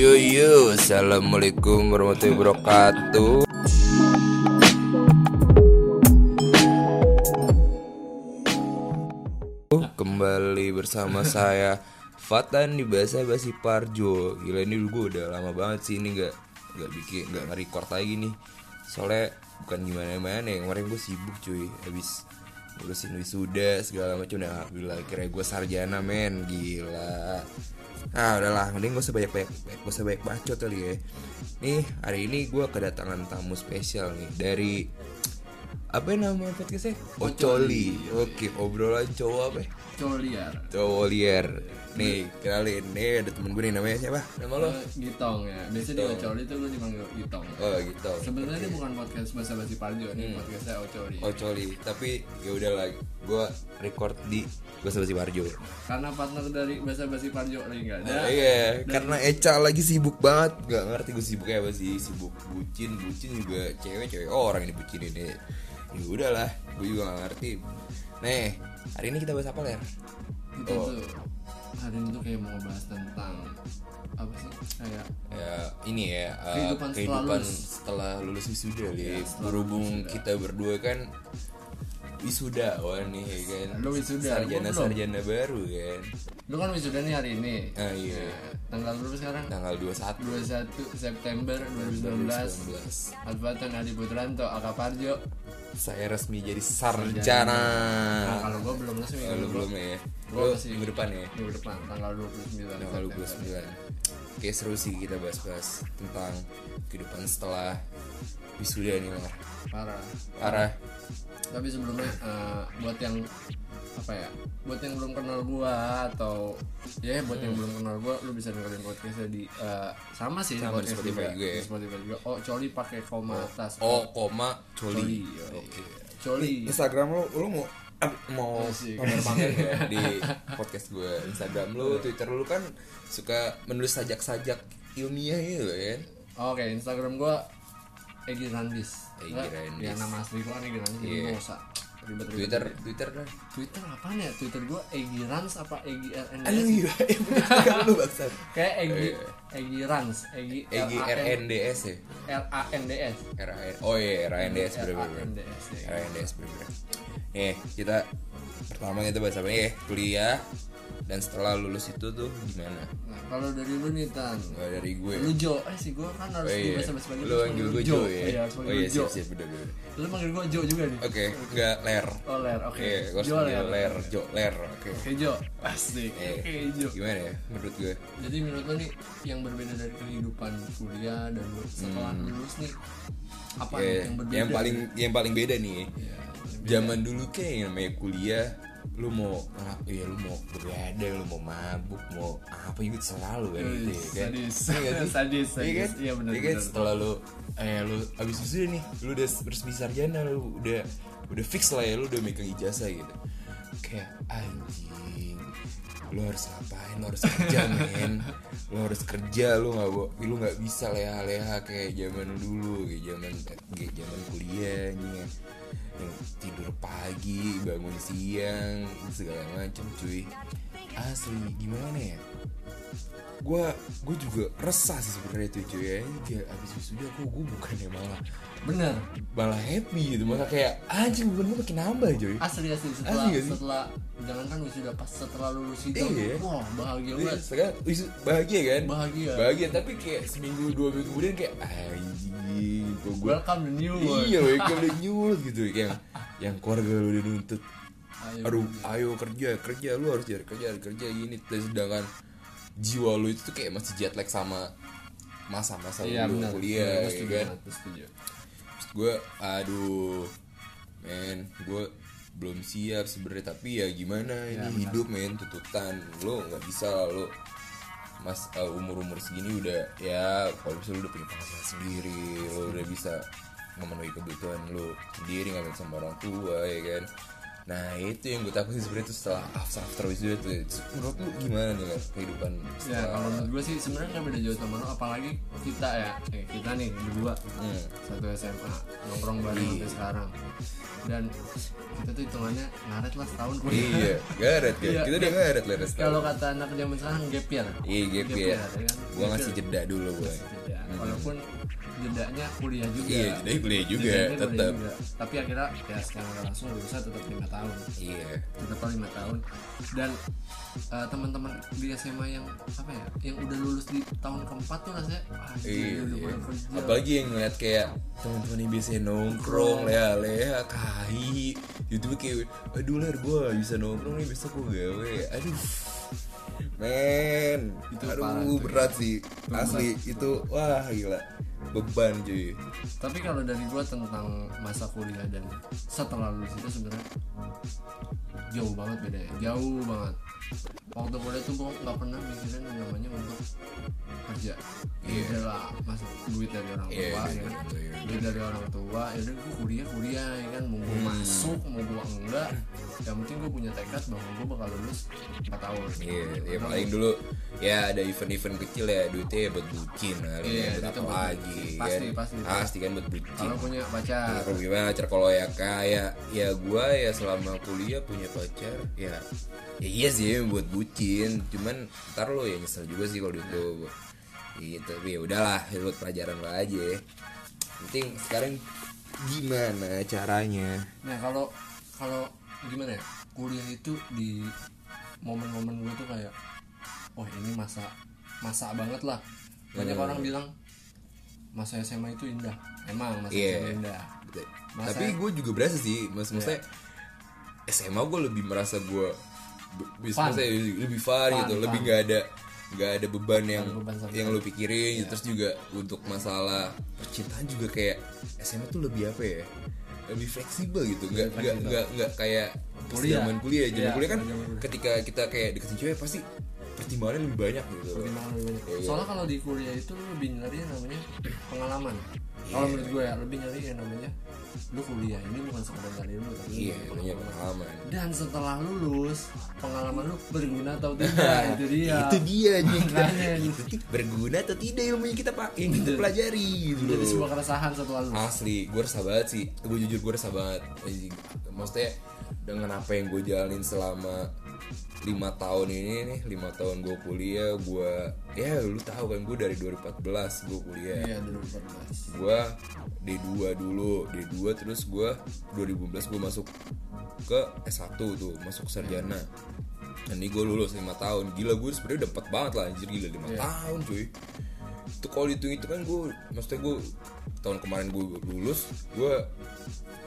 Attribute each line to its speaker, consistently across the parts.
Speaker 1: Yo yo, assalamualaikum warahmatullahi wabarakatuh. Kembali bersama saya Fatan di bahasa basi Parjo. Gila ini gue udah lama banget sih ini nggak nggak bikin nggak nge-record lagi nih. Soalnya bukan gimana gimana ya kemarin gue sibuk cuy habis ngurusin wisuda segala macam udah alhamdulillah kira gue sarjana men gila Ah udahlah, mending gak usah banyak banyak gak usah banyak bacot kali ya. Nih hari ini gue kedatangan tamu spesial nih dari apa nama podcastnya? Ocoli. Oke, obrolan cowok apa? ya?
Speaker 2: Coliar
Speaker 1: Cowok liar. Nih kenalin, nih ada temen gue nih namanya siapa? Nama lo?
Speaker 2: Gitong ya Biasanya di Ocoli tuh gue dipanggil Gitong
Speaker 1: Oh gitu.
Speaker 2: Sebenarnya ini bukan podcast bahasa basi Parjo
Speaker 1: Hmm.
Speaker 2: Ini podcastnya Ocoli
Speaker 1: Ocoli. Tapi ya udah lah, gue record di gue sama si Parjo.
Speaker 2: Karena partner dari bahasa basi Parjo lagi gak ada
Speaker 1: Iya, karena Eca lagi sibuk banget, nggak ngerti gue sibuk kayak apa sih, sibuk bucin, bucin juga cewek cewek orang ini bucin ini. Ya udahlah, gue juga gak ngerti. Nih, hari ini kita bahas apa ler?
Speaker 2: Kita
Speaker 1: Oh.
Speaker 2: tuh hari ini tuh kayak mau ngebahas tentang Apa sih Kayak
Speaker 1: Ya, ini ya uh,
Speaker 2: Kehidupan setelah
Speaker 1: kehidupan
Speaker 2: lulus.
Speaker 1: setelah lulus wisuda ya. Berhubung kita berdua kan wisuda wah nih ya kan.
Speaker 2: Lu wisuda,
Speaker 1: sarjana sarjana baru kan.
Speaker 2: Lu kan wisuda nih hari ini
Speaker 1: Ah iya.
Speaker 2: Tanggal berapa sekarang?
Speaker 1: Tanggal 21
Speaker 2: 21 September 2019
Speaker 1: 2019.
Speaker 2: Alfatan Adi Putranto Aka Parjo
Speaker 1: Saya resmi jadi sarjana.
Speaker 2: Nah kalau gue belum resmi gua-
Speaker 1: belum ya?
Speaker 2: gua
Speaker 1: Lu
Speaker 2: masih-
Speaker 1: minggu depan ya?
Speaker 2: Minggu depan tanggal 29
Speaker 1: Tanggal
Speaker 2: September.
Speaker 1: 29 Oke seru sih kita bahas-bahas tentang kehidupan setelah wisuda nih lah
Speaker 2: Parah
Speaker 1: Parah
Speaker 2: tapi sebelumnya eh, buat yang apa ya buat yang belum kenal gua atau ya buat yang belum kenal gua lu bisa dengerin podcastnya di eh, sama sih
Speaker 1: Sama di Spotify juga ya.
Speaker 2: di Spotify juga. Oh coli pakai koma atas.
Speaker 1: Oh koma coli.
Speaker 2: Coli.
Speaker 1: Oke.
Speaker 2: Coli.
Speaker 1: Instagram lu, lu mau mau
Speaker 2: Asik.
Speaker 1: pamer-pamer ya? Di podcast gue Instagram lu, Twitter lu kan suka menulis sajak-sajak ilmiah gitu kan?
Speaker 2: Oke Instagram gua Egi Randis.
Speaker 1: Egi Randis.
Speaker 2: ya nama asli gua kan Egi Randis jadi
Speaker 1: Iya.
Speaker 2: nggak usah ribet-ribet
Speaker 1: Twitter, Twitter kan?
Speaker 2: Twitter apaan ya? Twitter gua Egi Rans apa Egi RNDS
Speaker 1: Aduh iya, bukan lu bangsat.
Speaker 2: Kayak Egi
Speaker 1: iya.
Speaker 2: Egi Rans Egi
Speaker 1: Egi RNDS ya?
Speaker 2: R A N D S.
Speaker 1: RAN Oh iya RANDS bener-bener
Speaker 2: RANDS, ya.
Speaker 1: RANDS bener-bener Nih kita pertama kita bahas apa nih? Ya Kuliah dan setelah lulus itu tuh gimana?
Speaker 2: Nah, kalau dari lu nih Tan.
Speaker 1: Nggak dari gue.
Speaker 2: Lu Jo, eh sih gue kan harus
Speaker 1: Oh iya.
Speaker 2: bahasa bahasa
Speaker 1: Lu panggil gue Jo. Ya?
Speaker 2: Iya, harus
Speaker 1: Oh iya
Speaker 2: Jo.
Speaker 1: siap siap bener-bener
Speaker 2: Lu panggil gue Jo juga nih.
Speaker 1: Oke, enggak ler.
Speaker 2: Oh Ler, oke.
Speaker 1: Oke, gue harus
Speaker 2: Jo Ler.
Speaker 1: Ler, Jo, ler, oke.
Speaker 2: Oke Jo, asik.
Speaker 1: Eh,
Speaker 2: Oke Jo.
Speaker 1: Gimana ya menurut gue?
Speaker 2: Jadi menurut lu nih yang berbeda dari kehidupan kuliah dan setelah lulus nih Apa
Speaker 1: Hmm. Ya,
Speaker 2: yang berbeda?
Speaker 1: yang paling yang paling beda nih.
Speaker 2: Iya,
Speaker 1: Zaman dulu kayak yang namanya kuliah lu mau ya lu mau begadang lu mau mabuk mau apa juga selalu kan gitu ya kan
Speaker 2: Sadis,
Speaker 1: sih?
Speaker 2: sadis,
Speaker 1: Iya kan?
Speaker 2: sadis. Iya benar
Speaker 1: Iya kan? setelah lu eh lu abis wisuda nih lu udah resmi sarjana lu udah udah fix lah ya lu udah megang ijazah gitu kayak anjing lu harus ngapain lu harus kerja men lu harus kerja lu nggak lu nggak bisa leha-leha kayak zaman dulu kayak zaman kayak zaman kuliah nih yang tidur pagi bangun siang segala macem cuy. Asli gimana ya gue gue juga resah sih sebenarnya tuh cuy. Ya kayak abis wisuda kok gue bukannya malah
Speaker 2: Bener
Speaker 1: malah happy gitu. Malah kayak anjing gue makin nambah cuy.
Speaker 2: Asli asli. Setelah
Speaker 1: Asli sih?
Speaker 2: setelah jangan kan sudah pas setelah lulus itu
Speaker 1: Iya.
Speaker 2: wah bahagia
Speaker 1: Iya,
Speaker 2: banget.
Speaker 1: sekarang bahagia kan?
Speaker 2: Bahagia.
Speaker 1: bahagia tapi kayak seminggu dua minggu kemudian kayak anjing gue
Speaker 2: welcome the new world.
Speaker 1: Iya welcome the new world gitu. Yang yang keluarga lu udah nuntut.
Speaker 2: Ayo,
Speaker 1: aduh ayo kerja kerja lu harus cari kerja kerja gini dan sedangkan jiwa lu itu tuh kayak masih jet lag sama masa-masa
Speaker 2: iya
Speaker 1: lu
Speaker 2: benar.
Speaker 1: kuliah
Speaker 2: Gue
Speaker 1: ya
Speaker 2: setuju
Speaker 1: kan? Terus gue aduh men gue belum siap sebenarnya tapi ya gimana ini
Speaker 2: benar.
Speaker 1: hidup men tuntutan lo nggak bisa lah lo mas umur umur segini udah ya kalau bisa lo udah punya penghasilan sendiri lo udah bisa memenuhi kebutuhan lo sendiri nggak sama orang tua ya kan nah itu yang gue takut sih sebenarnya itu setelah after after wisuda tuh menurut lu gimana nih Ler, kehidupan
Speaker 2: ya kalau menurut gue sih sebenarnya nggak beda jauh sama lo apalagi kita ya. Eh, kita nih berdua.
Speaker 1: Hmm.
Speaker 2: satu SMA nongkrong bareng
Speaker 1: Iya.
Speaker 2: sampai sekarang. Dan kita tuh hitungannya ngaret lah setahun. Kuliah
Speaker 1: iya garet kan?
Speaker 2: Iya,
Speaker 1: kita udah
Speaker 2: gap-
Speaker 1: garet Ler setahun.
Speaker 2: kalau kata anak zaman sekarang gap year.
Speaker 1: Iya gap ya
Speaker 2: year, ya kan?
Speaker 1: gue ngasih jeda dulu gue
Speaker 2: Jeda. walaupun jedanya kuliah juga.
Speaker 1: Iya kuliah juga
Speaker 2: Jedanya kuliah
Speaker 1: tetap
Speaker 2: juga. tapi akhirnya ya secara nggak langsung lulusnya tetap lima tahun.
Speaker 1: Iya.
Speaker 2: Tetap lima tahun. Dan eh, teman-teman di SMA yang apa ya yang udah lulus di tahun keempat tuh rasanya anjir,
Speaker 1: Iya, iya. apalagi yang ngeliat kayak teman-teman yang biasanya nongkrong leha leha kai itu kayak aduh ler gue bisa nongkrong nih besok gue gawe. Aduh. Men
Speaker 2: Itu
Speaker 1: aduh berat sih. Asli itu wah gila beban cuy
Speaker 2: tapi kalau dari gua tentang masa kuliah dan setelah lulus itu sebenarnya jauh banget bedanya jauh banget waktu kuliah tuh gua nggak pernah mikirin yang namanya untuk kerja
Speaker 1: Iya.
Speaker 2: yeah. lah masuk duit dari orang tua
Speaker 1: Iya,
Speaker 2: ya
Speaker 1: iya,
Speaker 2: kan
Speaker 1: iya.
Speaker 2: duit dari orang tua ya udah gua kuliah kuliah ya kan mau
Speaker 1: Hmm.
Speaker 2: masuk mau gua enggak yang penting gua punya tekad bahwa gua bakal lulus 4 tahun
Speaker 1: Iya, ya paling dulu ya ada event-event kecil ya duitnya ya buat bucin kali
Speaker 2: Iya,
Speaker 1: ya, buat apa lagi
Speaker 2: bucin.
Speaker 1: kan?
Speaker 2: Pasti, pasti.
Speaker 1: pasti kan buat bucin
Speaker 2: kalau punya pacar.
Speaker 1: Kalau gimana pacar kalau ya kayak ya gua ya selama kuliah punya pacar ya ya iya sih buat bucin. Cuman ntar lo ya nyesel juga sih kalau itu gitu tapi ya udahlah ya buat pelajaran lo aja. Penting sekarang gimana caranya?
Speaker 2: Nah kalau kalau gimana ya? Kuliah itu di momen-momen gue tuh kayak wah ini masa masa banget lah. Banyak
Speaker 1: Hmm.
Speaker 2: orang bilang masa SMA itu indah. Emang masa
Speaker 1: Iya.
Speaker 2: SMA indah. Masa-
Speaker 1: tapi gue juga berasa sih mas maksudnya SMA gue lebih merasa gue bisa lebih fun,
Speaker 2: Fun,
Speaker 1: gitu.
Speaker 2: fun.
Speaker 1: lebih nggak ada nggak ada beban yang
Speaker 2: beban
Speaker 1: yang lo pikirin. Gitu. terus juga untuk masalah percintaan juga kayak SMA tuh lebih apa ya? Lebih fleksibel gitu. Nggak nggak nggak nggak kayak
Speaker 2: Kuliah.
Speaker 1: zaman kuliah. Zaman
Speaker 2: Iya,
Speaker 1: kuliah kan ketika kita kayak deketin cewek pasti pertimbangannya lebih banyak gitu
Speaker 2: pertimbangan lebih banyak.
Speaker 1: Iya.
Speaker 2: soalnya kalau di kuliah itu lu lebih nyari yang namanya pengalaman. Kalau menurut gue ya lebih nyari yang namanya lu kuliah. Ini bukan sekedar dari lu tapi
Speaker 1: iya namanya pengalaman.
Speaker 2: Dan setelah lulus pengalaman lu berguna atau tidak itu dia.
Speaker 1: Itu dia
Speaker 2: Makanya,
Speaker 1: tuh berguna atau tidak ilmu yang kita pak yang kita pelajari gitu
Speaker 2: jadi sebuah keresahan setelah lulus.
Speaker 1: Asli gue resah banget sih. Gue jujur gue resah banget maksudnya dengan apa yang gue jalanin selama lima tahun ini nih lima tahun gue kuliah gue ya lu tahu kan gue dari 2014 gue kuliah.
Speaker 2: Iya 2014
Speaker 1: gue D2 dulu D2 terus gue 2015 gue masuk ke S1 tuh masuk sarjana. Dan ini gue lulus 5 tahun. Gila gue sebenarnya udah 4 banget lah anjir gila 5
Speaker 2: Iya.
Speaker 1: tahun cuy itu kalau dihitung itu kan gue maksudnya gue tahun kemarin gue lulus gue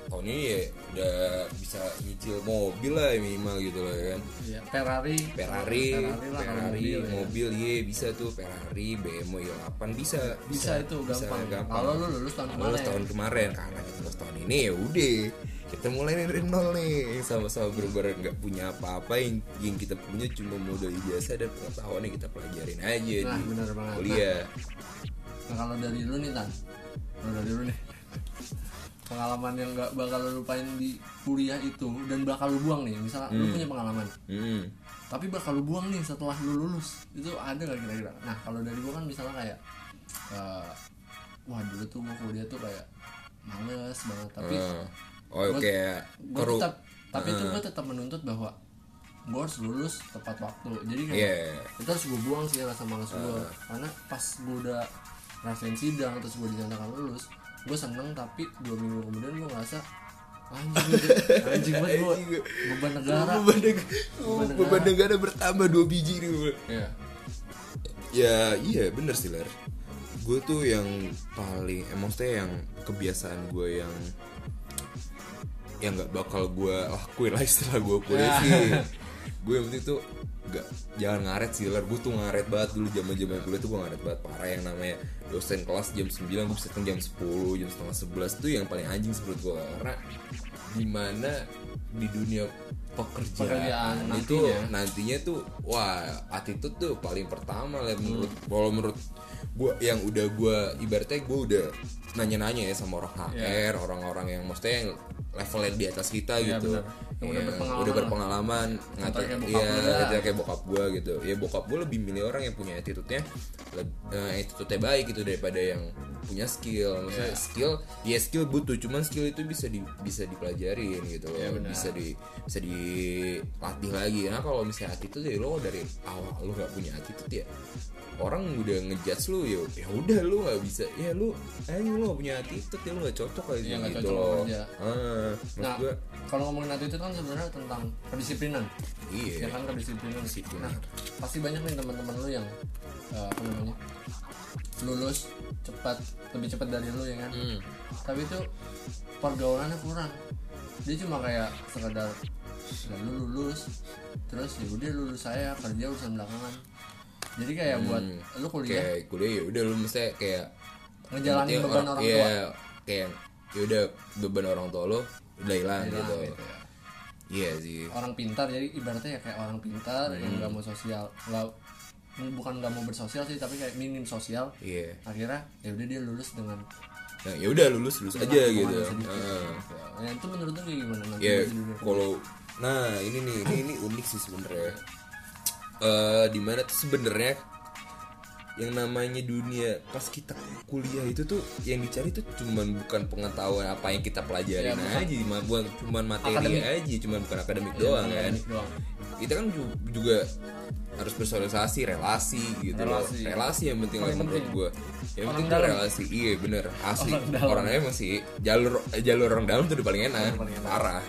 Speaker 1: tahun ini ya udah bisa nyicil mobil lah minimal gitu lah ya kan?
Speaker 2: Iya, Ferrari.
Speaker 1: Ferrari,
Speaker 2: Ferrari lah
Speaker 1: Ferrari,
Speaker 2: mobil,
Speaker 1: mobil,
Speaker 2: ya.
Speaker 1: iya bisa tuh. Ferrari, BMW i8 bisa,
Speaker 2: bisa itu gampang, kalau lu lulus tahun
Speaker 1: Lulus
Speaker 2: kemarin.
Speaker 1: tahun kemarin karena lulus tahun ini ya udah kita mulai dari nol nih. Sama-sama bener-bener nggak punya apa-apa. Yang, yang kita punya cuma modal ijazah dan pengetahuan yang kita pelajarin aja
Speaker 2: nah
Speaker 1: di
Speaker 2: benar banget
Speaker 1: kuliah.
Speaker 2: Nah kalau dari lu nih tan. Kalau dari lu nih. Pengalaman yang nggak bakal lu lupain di kuliah itu dan bakal lu buang nih. Misalnya lu punya pengalaman.
Speaker 1: Hmm.
Speaker 2: tapi bakal lu buang nih setelah lu lulus. Itu ada gak kira-kira? Nah kalau dari gua kan misalnya kayak eh, wah dulu tuh gua kuliah tuh kayak males banget. Tapi
Speaker 1: Eh, oh
Speaker 2: Gua-
Speaker 1: kayak
Speaker 2: gue tetap tapi itu gue tetap menuntut bahwa gue harus lulus tepat waktu. Jadi kayak
Speaker 1: Iya.
Speaker 2: itu harus gue buang sih rasa malas gue karena pas gue udah rasain sidang terus gue dinyatakan lulus gue seneng tapi dua minggu kemudian gue ngerasa anjing anjing banget gue
Speaker 1: Anjing, gua-
Speaker 2: beban negara.
Speaker 1: Beban negara, beban negara bertambah dua biji nih Bu.
Speaker 2: Iya.
Speaker 1: ya iya bener sih ler. Gue tuh yang paling eh, maksudnya yang kebiasaan gue yang yang nggak bakal gue lakuin lah setelah gue kuliah
Speaker 2: Ya.
Speaker 1: sih. Gue yang penting tuh nggak jangan ngaret sih ler. Gue tuh ngaret banget dulu zaman zaman kuliah tuh gue ngaret banget. Parah yang namanya dosen kelas jam 9 gue bisa datang jam 10 jam setengah 11 tuh yang paling anjing menurut gue karena di mana di dunia pekerjaan,
Speaker 2: Pekerjaan
Speaker 1: itu
Speaker 2: nantinya.
Speaker 1: nantinya tuh wah attitude tuh paling pertama lah menurut kalau menurut gue yang udah gue ibaratnya gue udah nanya-nanya ya sama orang HR orang-orang yang maksudnya yang levelnya di atas kita
Speaker 2: Iya,
Speaker 1: gitu.
Speaker 2: Yang udah
Speaker 1: Iya,
Speaker 2: berpengalaman.
Speaker 1: Udah berpengalaman ngata
Speaker 2: kayak bokap
Speaker 1: iya gitu kayak bokap gue gitu. Ya bokap gue lebih milih orang yang punya attitude-nya eh, attitude-nya baik gitu daripada yang punya skill. Maksudnya
Speaker 2: Iya.
Speaker 1: skill ya skill butuh cuman skill itu bisa di, bisa dipelajarin gitu
Speaker 2: benar.
Speaker 1: bisa di bisa dilatih lagi. Nah kalau misalnya attitude ya lo dari awal lo gak punya attitude ya orang udah ngejudge lu ya ya udah lu nggak bisa ya lu eh lu gak punya attitude ya lu nggak cocok aja
Speaker 2: Iya, nggak
Speaker 1: gitu
Speaker 2: cocok
Speaker 1: loh.
Speaker 2: aja.
Speaker 1: ah,
Speaker 2: nah
Speaker 1: gua
Speaker 2: kalau ngomongin attitude kan sebenarnya tentang kedisiplinan.
Speaker 1: Iya.
Speaker 2: Ya kan kedisiplinan.
Speaker 1: Disiplin.
Speaker 2: nah pasti banyak nih teman-teman lu yang eh, apa namanya lulus cepat lebih cepat dari lu ya kan?
Speaker 1: Hmm.
Speaker 2: tapi itu pergaulannya kurang. Dia cuma kayak sekedar ya lu lulus terus ya udah lulus saya kerja urusan belakangan jadi kayak buat lu kuliah
Speaker 1: kayak kuliah ya udah lu mesti kayak
Speaker 2: ngejalanin beban orang
Speaker 1: iya,
Speaker 2: tua
Speaker 1: kayak ya udah beban orang tua lo udah hilang gitu
Speaker 2: gitu ya.
Speaker 1: iya sih
Speaker 2: orang pintar jadi ibaratnya ya kayak orang pintar
Speaker 1: Hmm.
Speaker 2: yang nggak mau sosial nggak bukan nggak mau bersosial sih tapi kayak minim sosial
Speaker 1: iya
Speaker 2: akhirnya ya udah dia lulus dengan
Speaker 1: nah ya udah lulus lulus aja gitu. Heeh.
Speaker 2: ya itu menurut lu kayak gimana nanti kuliah?
Speaker 1: kalau nah ini nih ini ini unik sih sebenarnya eh di mana tuh sebenarnya yang namanya dunia pas kita kuliah itu tuh yang dicari tuh cuman bukan pengetahuan apa yang kita pelajarin
Speaker 2: Ya,
Speaker 1: aja bukan cuman materi
Speaker 2: Akademik.
Speaker 1: aja cuman bukan akademik
Speaker 2: Ya,
Speaker 1: doang
Speaker 2: bukan
Speaker 1: kan?
Speaker 2: doang.
Speaker 1: kita kan ju- juga harus bersosialisasi relasi gitu
Speaker 2: Relasi.
Speaker 1: loh. Relasi. Yang penting lah menurut gue yang
Speaker 2: Orang
Speaker 1: penting tuh relasi iya bener asli.
Speaker 2: Orang
Speaker 1: orangnya masih jalur eh, jalur orang dalam tuh udah paling enak
Speaker 2: Paling enak.
Speaker 1: parah.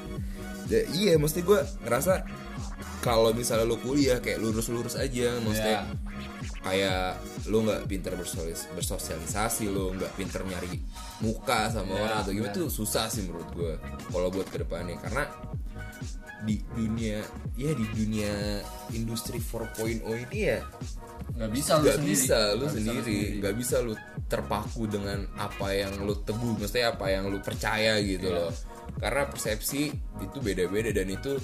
Speaker 1: Ya, iya mesti gue ngerasa kalau misalnya lu kuliah kayak lurus-lurus aja maksudnya
Speaker 2: Iya.
Speaker 1: kayak lu nggak pinter bersosialis- bersosialisasi lu nggak pinter nyari muka sama
Speaker 2: Iya,
Speaker 1: orang atau gimana
Speaker 2: benar.
Speaker 1: tuh susah sih menurut gue kalau buat ke depannya karena di dunia ya di dunia industri 4.0 ini ya
Speaker 2: nggak bisa lu sendiri
Speaker 1: bisa lu
Speaker 2: bisa
Speaker 1: sendiri nggak bisa lu terpaku dengan apa yang lu teguh maksudnya apa yang lu percaya gitu
Speaker 2: Iya.
Speaker 1: loh karena persepsi itu beda-beda dan itu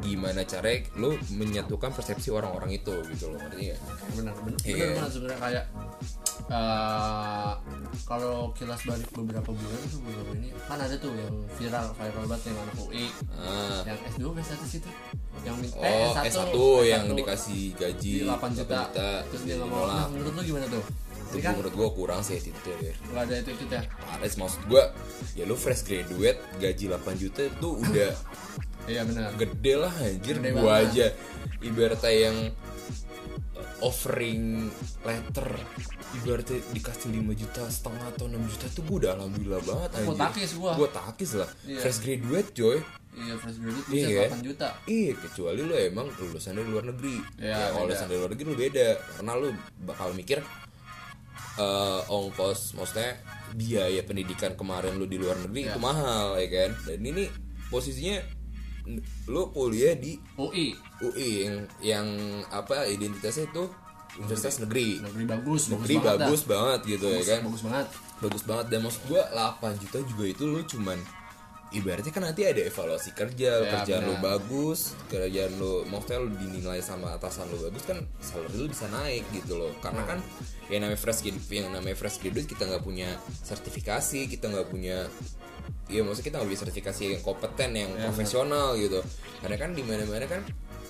Speaker 1: gimana caranya lu menyatukan persepsi orang-orang itu gitu loh ngerti nggak?
Speaker 2: benar benar
Speaker 1: Iya.
Speaker 2: benar banget sebenarnya kayak eh, kalau kilas balik beberapa bulan tuh beberapa ini kan ada tuh yang viral viral banget yang anak UI
Speaker 1: Ah.
Speaker 2: yang S2 ke status itu? Yang min-
Speaker 1: Oh,
Speaker 2: eh,
Speaker 1: S1,
Speaker 2: S1
Speaker 1: yang dikasih gaji
Speaker 2: di 8 juta,
Speaker 1: 8
Speaker 2: terus dia
Speaker 1: nolak.
Speaker 2: nah, menurut lu gimana tuh?
Speaker 1: Itu
Speaker 2: kan
Speaker 1: menurut gua kurang sih itu ya
Speaker 2: nggak ada itu itu ya?
Speaker 1: Paris maksud gua ya lu fresh graduate gaji 8 juta itu udah
Speaker 2: iya benar.
Speaker 1: gede lah anjir.
Speaker 2: Gede
Speaker 1: gua
Speaker 2: banget.
Speaker 1: aja ibaratnya yang offering letter ibaratnya dikasih 5 juta setengah atau 6 juta tuh gua udah alhamdulillah banget anjir
Speaker 2: takis gua.
Speaker 1: gua takis lah
Speaker 2: Iya.
Speaker 1: fresh graduate coy
Speaker 2: iya fresh graduate bisa
Speaker 1: kan?
Speaker 2: 8 juta
Speaker 1: Iya kecuali lu emang lulusan dari luar negeri
Speaker 2: Iya,
Speaker 1: ya, kalau lulusan dari luar negeri lu beda karena lu bakal mikir eh, ongkos maksudnya biaya pendidikan kemarin lu di luar negeri
Speaker 2: Iya.
Speaker 1: itu mahal ya kan dan ini posisinya lu kuliah di
Speaker 2: UI
Speaker 1: UI yang yang apa identitasnya itu universitas negeri.
Speaker 2: Negeri. Bagus
Speaker 1: negeri
Speaker 2: banget dah.
Speaker 1: bagus banget gitu ya kan?
Speaker 2: bagus banget.
Speaker 1: Bagus banget. Dan maksud gua 8 juta juga itu lu cuman ibaratnya kan nanti ada evaluasi kerja
Speaker 2: Ya,
Speaker 1: kerjaan lu
Speaker 2: benar.
Speaker 1: bagus kerjaan lu maksudnya lu dinilai sama atasan lu bagus kan salary lu bisa naik gitu loh. Karena kan yang namanya fresh graduate yang namanya fresh graduate kita nggak punya sertifikasi kita nggak punya Iya maksudnya kita nggak punya sertifikasi yang kompeten yang
Speaker 2: Ya,
Speaker 1: profesional gitu. Karena kan di mana mana kan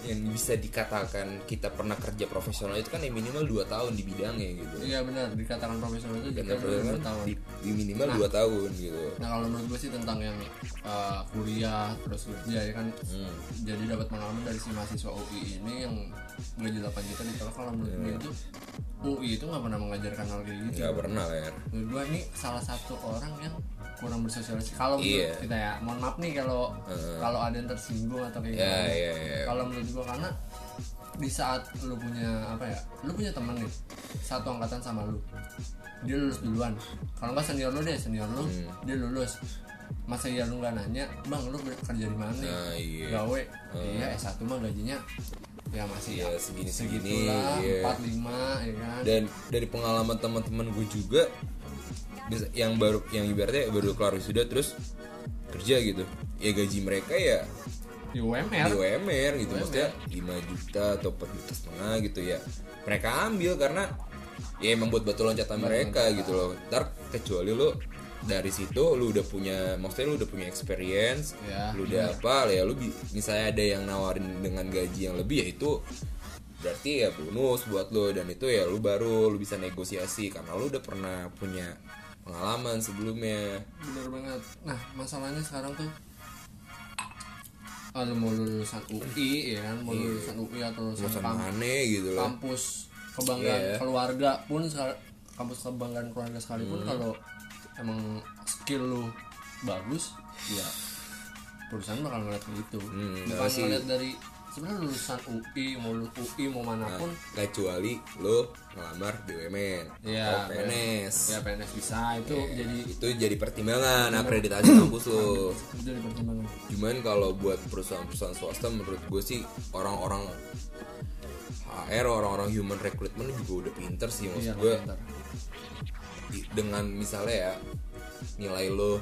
Speaker 1: yang bisa dikatakan kita pernah kerja profesional itu kan yang minimal 2 tahun di bidangnya gitu.
Speaker 2: Iya benar. Dikatakan profesional itu kita
Speaker 1: kan
Speaker 2: dua tahun.
Speaker 1: Di, di minimal dua tahun gitu.
Speaker 2: Nah kalau menurut gue sih tentang yang uh, kuliah terus kerja ya kan.
Speaker 1: Hmm.
Speaker 2: jadi dapat pengalaman dari si mahasiswa UI ini yang gaji 8 juta ditolak kalau menurut gue
Speaker 1: Iya.
Speaker 2: itu UI itu nggak pernah mengajarkan hal kayak gitu.
Speaker 1: nggak pernah ya
Speaker 2: Menurut gue ini salah satu orang yang kurang bersosialisasi. Kalau menurut
Speaker 1: Iya.
Speaker 2: kita ya, mohon maaf nih kalau kalau ada yang tersinggung atau kayak
Speaker 1: ya
Speaker 2: gitu.
Speaker 1: ya ya
Speaker 2: Kalau menurut gue karena di saat lu punya apa ya, lu punya temen nih satu angkatan sama lu, dia lulus duluan. Kalau nggak senior lu deh, senior lu
Speaker 1: Hmm.
Speaker 2: dia lulus. Masa iya lu nggak nanya, bang lu kerja di mana? nih?
Speaker 1: nah iya
Speaker 2: Gawe, iya S1 mah gajinya ya masih ya
Speaker 1: segini-segini,
Speaker 2: segitulah,
Speaker 1: iya.
Speaker 2: empat lima ya kan.
Speaker 1: dan dari pengalaman teman-teman gue juga yang baru yang ibaratnya baru keluar wisuda terus kerja gitu ya gaji mereka ya
Speaker 2: di UMR.
Speaker 1: di UMR gitu maksudnya 5 juta atau 4 juta setengah gitu ya mereka ambil karena ya emang buat batu loncatan mereka gitu loh ntar kecuali lo dari situ lu udah punya maksudnya lu udah punya experience
Speaker 2: Ya,
Speaker 1: lu udah apa ya lu misalnya ada yang nawarin dengan gaji yang lebih ya itu berarti ya bonus buat lu dan itu ya lu baru lu bisa negosiasi karena lu udah pernah punya pengalaman sebelumnya.
Speaker 2: Bener banget. Nah masalahnya sekarang tuh ah, lu mau lulusan UI ya kan? Mau lulusan UI atau lulusan kamp-
Speaker 1: aneh gitu
Speaker 2: kampus kebanggaan
Speaker 1: Iya.
Speaker 2: keluarga pun kampus kebanggaan keluarga sekalipun
Speaker 1: Hmm.
Speaker 2: kalau emang skill lu bagus ya perusahaan bakal ngeliat gitu.
Speaker 1: Hmm,
Speaker 2: bukan
Speaker 1: sih.
Speaker 2: ngeliat dari sebenarnya lulusan UI mau lu UI mau mana pun.
Speaker 1: Kecuali lu ngelamar BUMN
Speaker 2: Iya,
Speaker 1: atau PNS
Speaker 2: ya PNS bisa itu jadi
Speaker 1: itu jadi pertimbangan akreditasi kampus lu.
Speaker 2: Itu jadi pertimbangan.
Speaker 1: Cuman kalau buat perusahaan-perusahaan swasta menurut gue sih orang-orang HR orang-orang human recruitment juga udah pinter sih maksud
Speaker 2: iya
Speaker 1: gue. Dengan misalnya ya nilai lo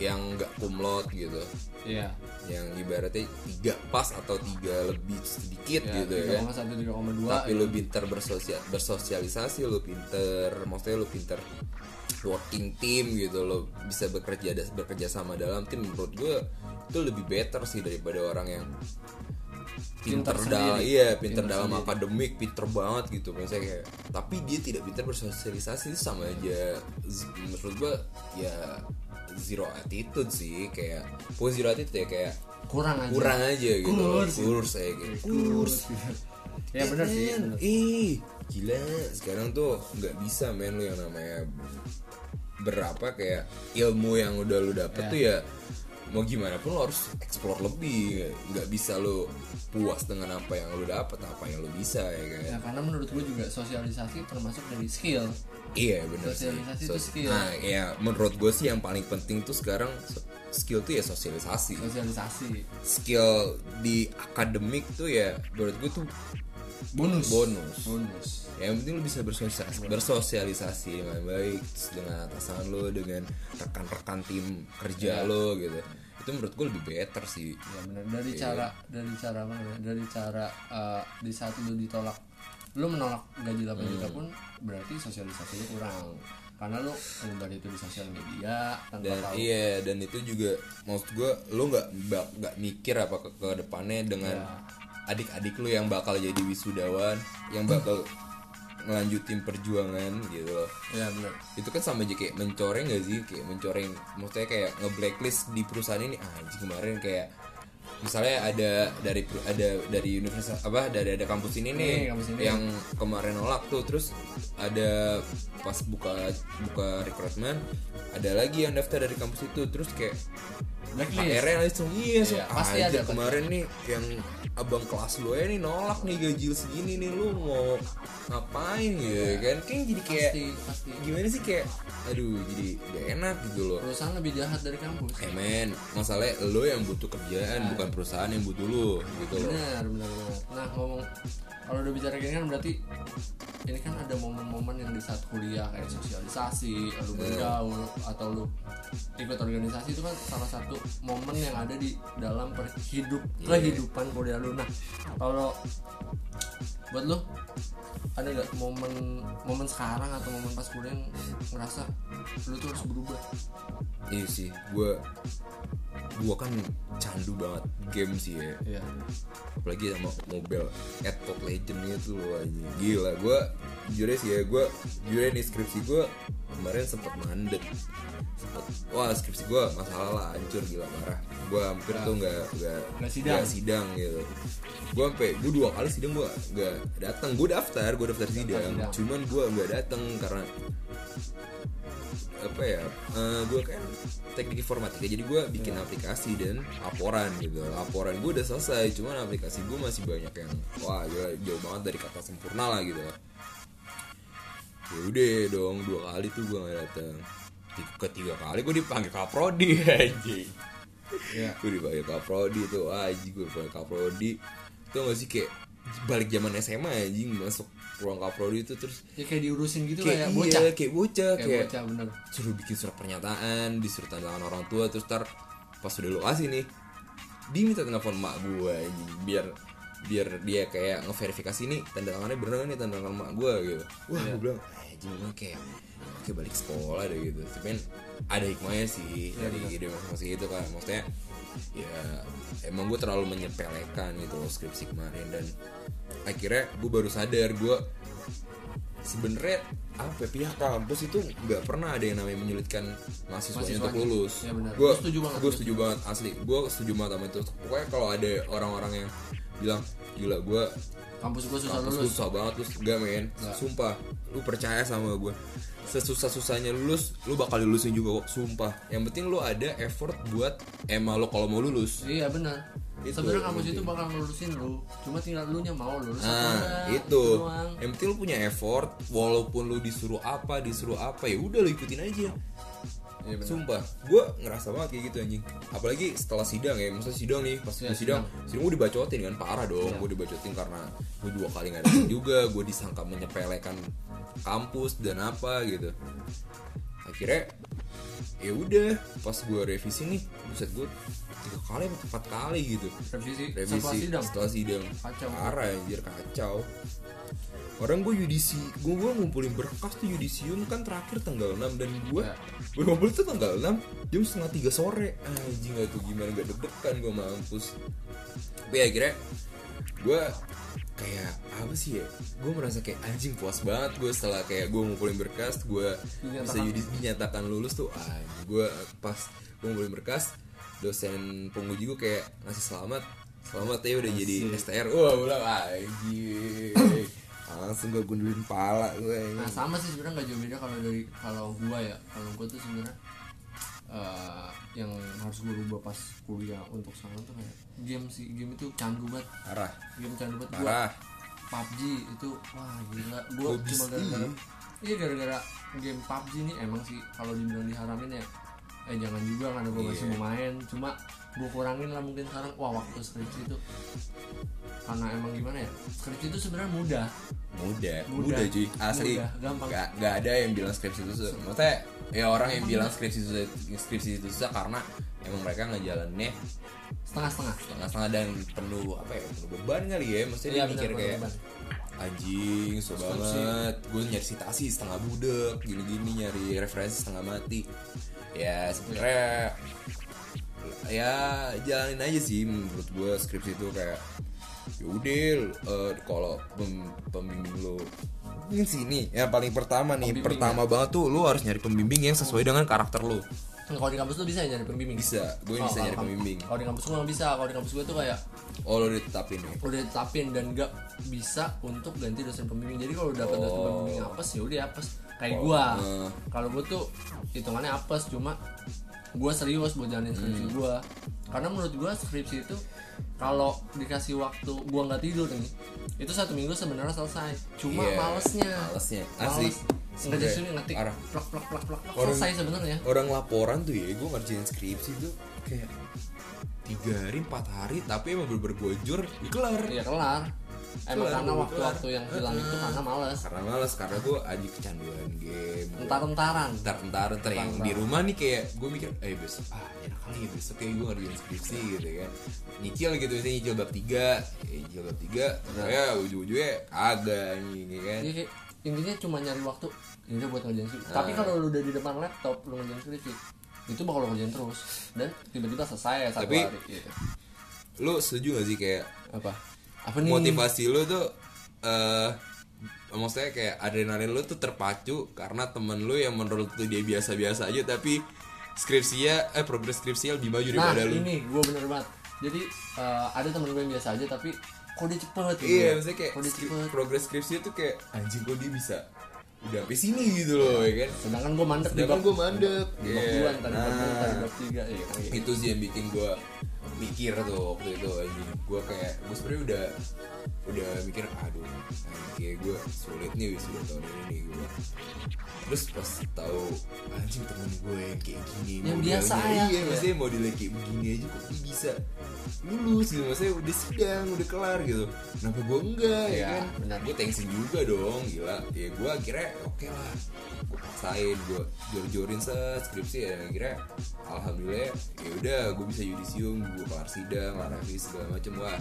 Speaker 1: yang nggak kumlot gitu.
Speaker 2: Iya.
Speaker 1: Yang ibaratnya tiga pas atau tiga lebih sedikit
Speaker 2: ya,
Speaker 1: gitu ya. kan
Speaker 2: 3,1 3,2
Speaker 1: tapi lu pinter bersosial bersosialisasi lu pinter maksudnya lu pinter working team gitu lo bisa bekerja bekerja sama dalam tim menurut gue itu lebih better sih daripada orang yang pinter,
Speaker 2: Pinter
Speaker 1: dalam
Speaker 2: sendiri.
Speaker 1: iya pinter,
Speaker 2: Pinter
Speaker 1: dalam
Speaker 2: sendiri.
Speaker 1: akademik pinter banget gitu misalnya kayak tapi dia tidak pinter bersosialisasi itu sama aja Z- menurut gue ya zero attitude sih kayak bukan zero attitude ya kayak
Speaker 2: kurang aja
Speaker 1: kurang aja gitu
Speaker 2: Kurs.
Speaker 1: kurs kayak gitu kurs
Speaker 2: ya benar sih bener.
Speaker 1: Ih, gila. Sekarang tuh nggak bisa men lu yang namanya berapa kayak ilmu yang udah lu dapet
Speaker 2: Ya.
Speaker 1: tuh ya mau gimana pun lo harus explore lebih. Nggak bisa lu puas dengan apa yang lu dapet apa yang lu bisa ya kan?
Speaker 2: Ya karena menurut gue juga sosialisasi termasuk dari skill.
Speaker 1: Iya benar sih.
Speaker 2: Sosialisasi itu skill.
Speaker 1: nah ya menurut gue sih yang paling penting tuh sekarang skill tuh ya sosialisasi.
Speaker 2: Sosialisasi.
Speaker 1: Skill di akademik tuh ya menurut gue tuh
Speaker 2: bonus.
Speaker 1: bonus.
Speaker 2: Bonus
Speaker 1: yang penting lu bisa bersosialisasi, bersosialisasi dengan baik dengan atasan lo dengan rekan-rekan tim kerja lo gitu. Itu menurut gue lebih better sih.
Speaker 2: Ya benar dari cara dari cara apa namanya dari cara uh, di saat lu ditolak lu menolak gaji 8 juta pun berarti sosialisasi lu kurang. Karena lu nyebar itu di sosial media tanpa
Speaker 1: dan
Speaker 2: tahu.
Speaker 1: iya dan itu juga maksud gue lo nggak nggak mikir apa ke, ke depannya dengan adik-adik lu yang bakal jadi wisudawan yang bakal ngelanjutin perjuangan gitu loh.
Speaker 2: Ya benar
Speaker 1: itu kan sama aja kayak mencoreng gak sih? Kayak mencoreng maksudnya kayak nge-blacklist di perusahaan ini. Ah kemarin kayak misalnya ada dari ada dari universitas apa dari ada kampus ini nih
Speaker 2: Nih, kampus ini.
Speaker 1: yang kemarin nolak tuh terus ada pas buka buka rekrutmen ada lagi yang daftar dari kampus itu terus kayak HR-nya langsung iya, so,
Speaker 2: Iya, pasti ada,
Speaker 1: kemarin nih yang abang kelas lu ya nih nolak nih gaji segini nih lu mau ngapain ya kan? Kayak jadi kayak
Speaker 2: pasti pasti.
Speaker 1: gimana sih kayak aduh jadi gak enak gitu loh.
Speaker 2: Perusahaan lebih jahat dari kampus.
Speaker 1: Eh men masalahnya lo yang butuh kerjaan bukan perusahaan yang butuh lo gitu loh.
Speaker 2: Benar benar benar. Nah ngomong kalau udah bicara gini kan berarti ini kan ada momen-momen yang di saat kuliah kayak sosialisasi lu bergaul atau lu ikut organisasi itu kan salah satu momen yang ada di dalam perhidup kehidupan kuliah lu. Nah kalau buat lu? Ada nggak momen momen sekarang atau momen pas kuliah yang ngerasa lu tuh harus berubah?
Speaker 1: Iya sih gue gue kan candu banget game sih ya.
Speaker 2: Iya.
Speaker 1: apalagi sama mobile Adpot Legend itu loh aja gila gue jujur sih ya gue jujur nih skripsi gue kemarin sempet mandet sempet wah skripsi gue masalah lah hancur gila marah gue hampir tuh nggak nggak
Speaker 2: Nggak sidang.
Speaker 1: sidang gitu. Gue sampai gue dua kali sidang gue nggak datang. Gue daftar gue daftar sidang. Cuman gue nggak datang karena apa ya gue kan teknik informatika jadi gue bikin aplikasi dan laporan gitu. Laporan gue udah selesai cuman aplikasi gue masih banyak yang wah gila, jauh banget dari kata sempurna lah gitu. Ya udah dong dua kali tuh gue nggak datang. Ti- ketiga kali gue dipanggil kaprodi anjing.
Speaker 2: Iya.
Speaker 1: gue dipanggil kaprodi tuh anjing gue dipanggil kaprodi tuh gak sih kayak balik zaman SMA anjing masuk ruang kaprodi itu terus
Speaker 2: ya kayak diurusin gitu
Speaker 1: kayak
Speaker 2: kayak
Speaker 1: iya,
Speaker 2: bocah.
Speaker 1: kayak bocah
Speaker 2: kayak
Speaker 1: kayak
Speaker 2: bocah bener.
Speaker 1: suruh bikin surat pernyataan disuruh tanda tangan orang tua terus ntar pas udah lo kasih nih dia minta telepon mak gue anjing biar biar dia kayak ngeverifikasi nih tanda tangannya bener nih tanda tangan mak gue gitu. Wah gue bilang anjing emang kayak kayak balik sekolah deh gitu. Tapi kan ada hikmahnya sih
Speaker 2: Iya,
Speaker 1: dari ide masing-masing itu kan. Maksudnya ya emang gue terlalu menyepelekan gitu loh skripsi kemarin dan akhirnya gue baru sadar gue sebenarnya apa ya, pihak kampus itu nggak pernah ada yang namanya menyulitkan mahasiswanya untuk lulus.
Speaker 2: Ya.
Speaker 1: Gue
Speaker 2: setuju banget.
Speaker 1: Gue setuju banget asli. Gue setuju banget sama itu. Pokoknya kalau ada orang-orang yang bilang gila gue
Speaker 2: kampus gue susah
Speaker 1: kampus lu
Speaker 2: lulus
Speaker 1: susah banget terus men
Speaker 2: Nggak.
Speaker 1: sumpah lu percaya sama gue sesusah susahnya lulus lu bakal lulusin juga kok sumpah yang penting lu ada effort buat emang lu kalau mau lulus
Speaker 2: iya benar
Speaker 1: Itu,
Speaker 2: sebenarnya kampus itu bakal lulusin lu cuma tinggal lu nya mau lulus apa
Speaker 1: Nah,
Speaker 2: enggak,
Speaker 1: itu.
Speaker 2: doang.
Speaker 1: Yang penting lu punya effort walaupun lu disuruh apa, disuruh apa ya udah lu ikutin aja.
Speaker 2: Benar.
Speaker 1: Sumpah, gue ngerasa banget kayak gitu anjing. Apalagi setelah sidang ya, maksudnya sidang nih, pas
Speaker 2: Iya,
Speaker 1: gue sidang, sidang gue dibacotin kan parah dong,
Speaker 2: Iya.
Speaker 1: gue dibacotin karena gue dua kali nggak juga, gue disangka menyepelekan kampus dan apa gitu. Akhirnya ya udah pas gue revisi nih, buset gue tiga kali empat kali gitu.
Speaker 2: Revisi,
Speaker 1: revisi
Speaker 2: setelah sidang?
Speaker 1: setelah sidang.
Speaker 2: Kacau.
Speaker 1: parah anjir kacau. Orang gue yudisi gue gue ngumpulin berkas tuh yudisium kan terakhir tanggal 6 dan gue
Speaker 2: Ya.
Speaker 1: gue ngumpul tuh tanggal 6 jam setengah tiga sore. Anjing gak tuh gimana gak deg-degan gue mampus tapi akhirnya gue kayak apa sih ya gue merasa kayak anjing puas banget gue setelah kayak gue ngumpulin berkas gue bisa yudis dinyatakan lulus tuh anjing gue pas gue ngumpulin berkas dosen penguji gue kayak ngasih selamat selamat ya udah jadi STR wah ulang anjing langsung gue gundulin pala gue
Speaker 2: nah sama sih sebenarnya nggak jauh beda kalau dari kalau gua ya kalau gua tuh sebenarnya eh, yang harus gue rubah pas kuliah untuk sana tuh kayak game sih game itu candu banget.
Speaker 1: Parah.
Speaker 2: Game candu banget. Gua
Speaker 1: parah.
Speaker 2: PUBG itu wah gila. Gua
Speaker 1: Hobi
Speaker 2: cuma gara-gara iya gara-gara game PUBG nih emang sih kalau dibilang diharamin ya. Eh jangan juga karena gue masih
Speaker 1: Iya.
Speaker 2: mau main cuma gue kurangin lah mungkin sekarang. Wah waktu skripsi itu. Karena emang gimana ya skripsi itu sebenarnya mudah.
Speaker 1: Mudah.
Speaker 2: Mudah.
Speaker 1: mudah cuy asli.
Speaker 2: Mudah, gampang.
Speaker 1: Gak, gak ada yang bilang skripsi itu maksudnya ya orang yang bilang skripsi itu susah, skripsi itu susah karena emang mereka ngejalannya
Speaker 2: setengah-setengah.
Speaker 1: Setengah-setengah dan penuh apa ya penuh beban kali ya. Maksudnya
Speaker 2: Iya,
Speaker 1: dia mikir kayak
Speaker 2: benar.
Speaker 1: anjing so banget. Gue nyari citasi setengah budek gini-gini nyari referensi setengah mati. Ya sebenarnya ya jalanin aja sih menurut gue skripsi itu kayak yaudah eh, kalau pem- pembimbing lo ini sini yang paling pertama nih
Speaker 2: Pembimbing,
Speaker 1: pertama banget tuh lo harus nyari pembimbing yang sesuai dengan karakter lo
Speaker 2: Nah, kalau di kampus lu bisa ya nyari pembimbing?
Speaker 1: Bisa gue
Speaker 2: Oh,
Speaker 1: bisa nyari pembimbing.
Speaker 2: kalau di kampus gue nggak bisa kalau di kampus gue tuh kayak
Speaker 1: oh lo ditetapin ya?
Speaker 2: Udah ditetapin dan gak bisa untuk ganti dosen pembimbing. Jadi kalau dapet dosen
Speaker 1: Oh.
Speaker 2: pembimbing apes ya udah apes. Kayak
Speaker 1: Oh,
Speaker 2: gua.
Speaker 1: eh.
Speaker 2: kalau gua tuh hitungannya apes cuma gua serius buat jalanin skripsi
Speaker 1: Hmm.
Speaker 2: gua. Karena menurut gua skripsi itu kalau dikasih waktu gua nggak tidur nih itu satu minggu sebenarnya selesai. Cuma
Speaker 1: Iya,
Speaker 2: malesnya.
Speaker 1: malesnya. Asli.
Speaker 2: males ngerjain sini ngetik plak plak plak plak plak,
Speaker 1: Orang-
Speaker 2: selesai sebenarnya.
Speaker 1: orang laporan tuh ya gue ngerjain skripsi tuh kayak tiga hari empat hari tapi emang bener-bener gojur dikelar
Speaker 2: ya kelar emang
Speaker 1: Kelar,
Speaker 2: karena waktu-waktu yang hilang itu karena males
Speaker 1: karena males karena gue aja kecanduan game
Speaker 2: entar-entaran
Speaker 1: ntar ntar ntar yang
Speaker 2: Entar-entar.
Speaker 1: di rumah nih kayak gue mikir eh besok ah enak kali ya besok kayak gue ngerjain skripsi gitu kan nyicil gitu misalnya nyicil bab tiga ya, nyicil bab tiga ya ujung-ujungnya kagak anjing ya kan
Speaker 2: Jadi kayak intinya cuma nyari waktu ini buat ngerjain skripsi.
Speaker 1: Nah.
Speaker 2: Tapi kalau lu udah di depan laptop lu ngerjain skripsi, itu bakal lu ngerjain terus dan tiba-tiba selesai ya satu
Speaker 1: Tapi-
Speaker 2: hari. Gitu.
Speaker 1: lu setuju gak sih kayak
Speaker 2: Apa? Apa nih?
Speaker 1: motivasi lu tuh eh maksudnya kayak adrenalin lu tuh terpacu karena temen lu yang menurut tuh dia biasa-biasa aja tapi skripsinya eh progres skripsinya lebih maju
Speaker 2: Nah
Speaker 1: daripada lu
Speaker 2: ini gue bener banget. Jadi eh, ada temen gue yang biasa aja tapi kok dia cepet gitu.
Speaker 1: iya
Speaker 2: ya.
Speaker 1: maksudnya kayak
Speaker 2: kok dia
Speaker 1: skri-
Speaker 2: cepet.
Speaker 1: progres skripsinya tuh kayak anjing kok dia bisa udah sampai sini gitu loh ya kan
Speaker 2: Sedangkan gue mandek
Speaker 1: sedangkan gue mandek
Speaker 2: di bab
Speaker 1: Iya.
Speaker 2: dua, tadi bab dua,
Speaker 1: Nah.
Speaker 2: tadi bab tiga, iya
Speaker 1: itu sih yang bikin gue mikir tuh waktu itu anjing. Gue kayak gue sebenarnya udah udah mikir aduh kayak gue sulit nih wisuda tahun ini nih gue terus pas tahu anjing temen gue yang kayak gini
Speaker 2: Yang biasa ya.
Speaker 1: iya
Speaker 2: Iya.
Speaker 1: maksudnya modelnya kayak begini aja kok dia bisa lulus gitu. Maksudnya udah sidang udah kelar gitu. Kenapa gue enggak ya
Speaker 2: Iya,
Speaker 1: kan?
Speaker 2: benar.
Speaker 1: gue tensin juga dong gila. Ya gue akhirnya oke lah. Gue paksain gue jor-jorin set skripsi ya akhirnya alhamdulillah ya udah gue bisa yudisium gue kelar sidang kelar revisi segala macem wah.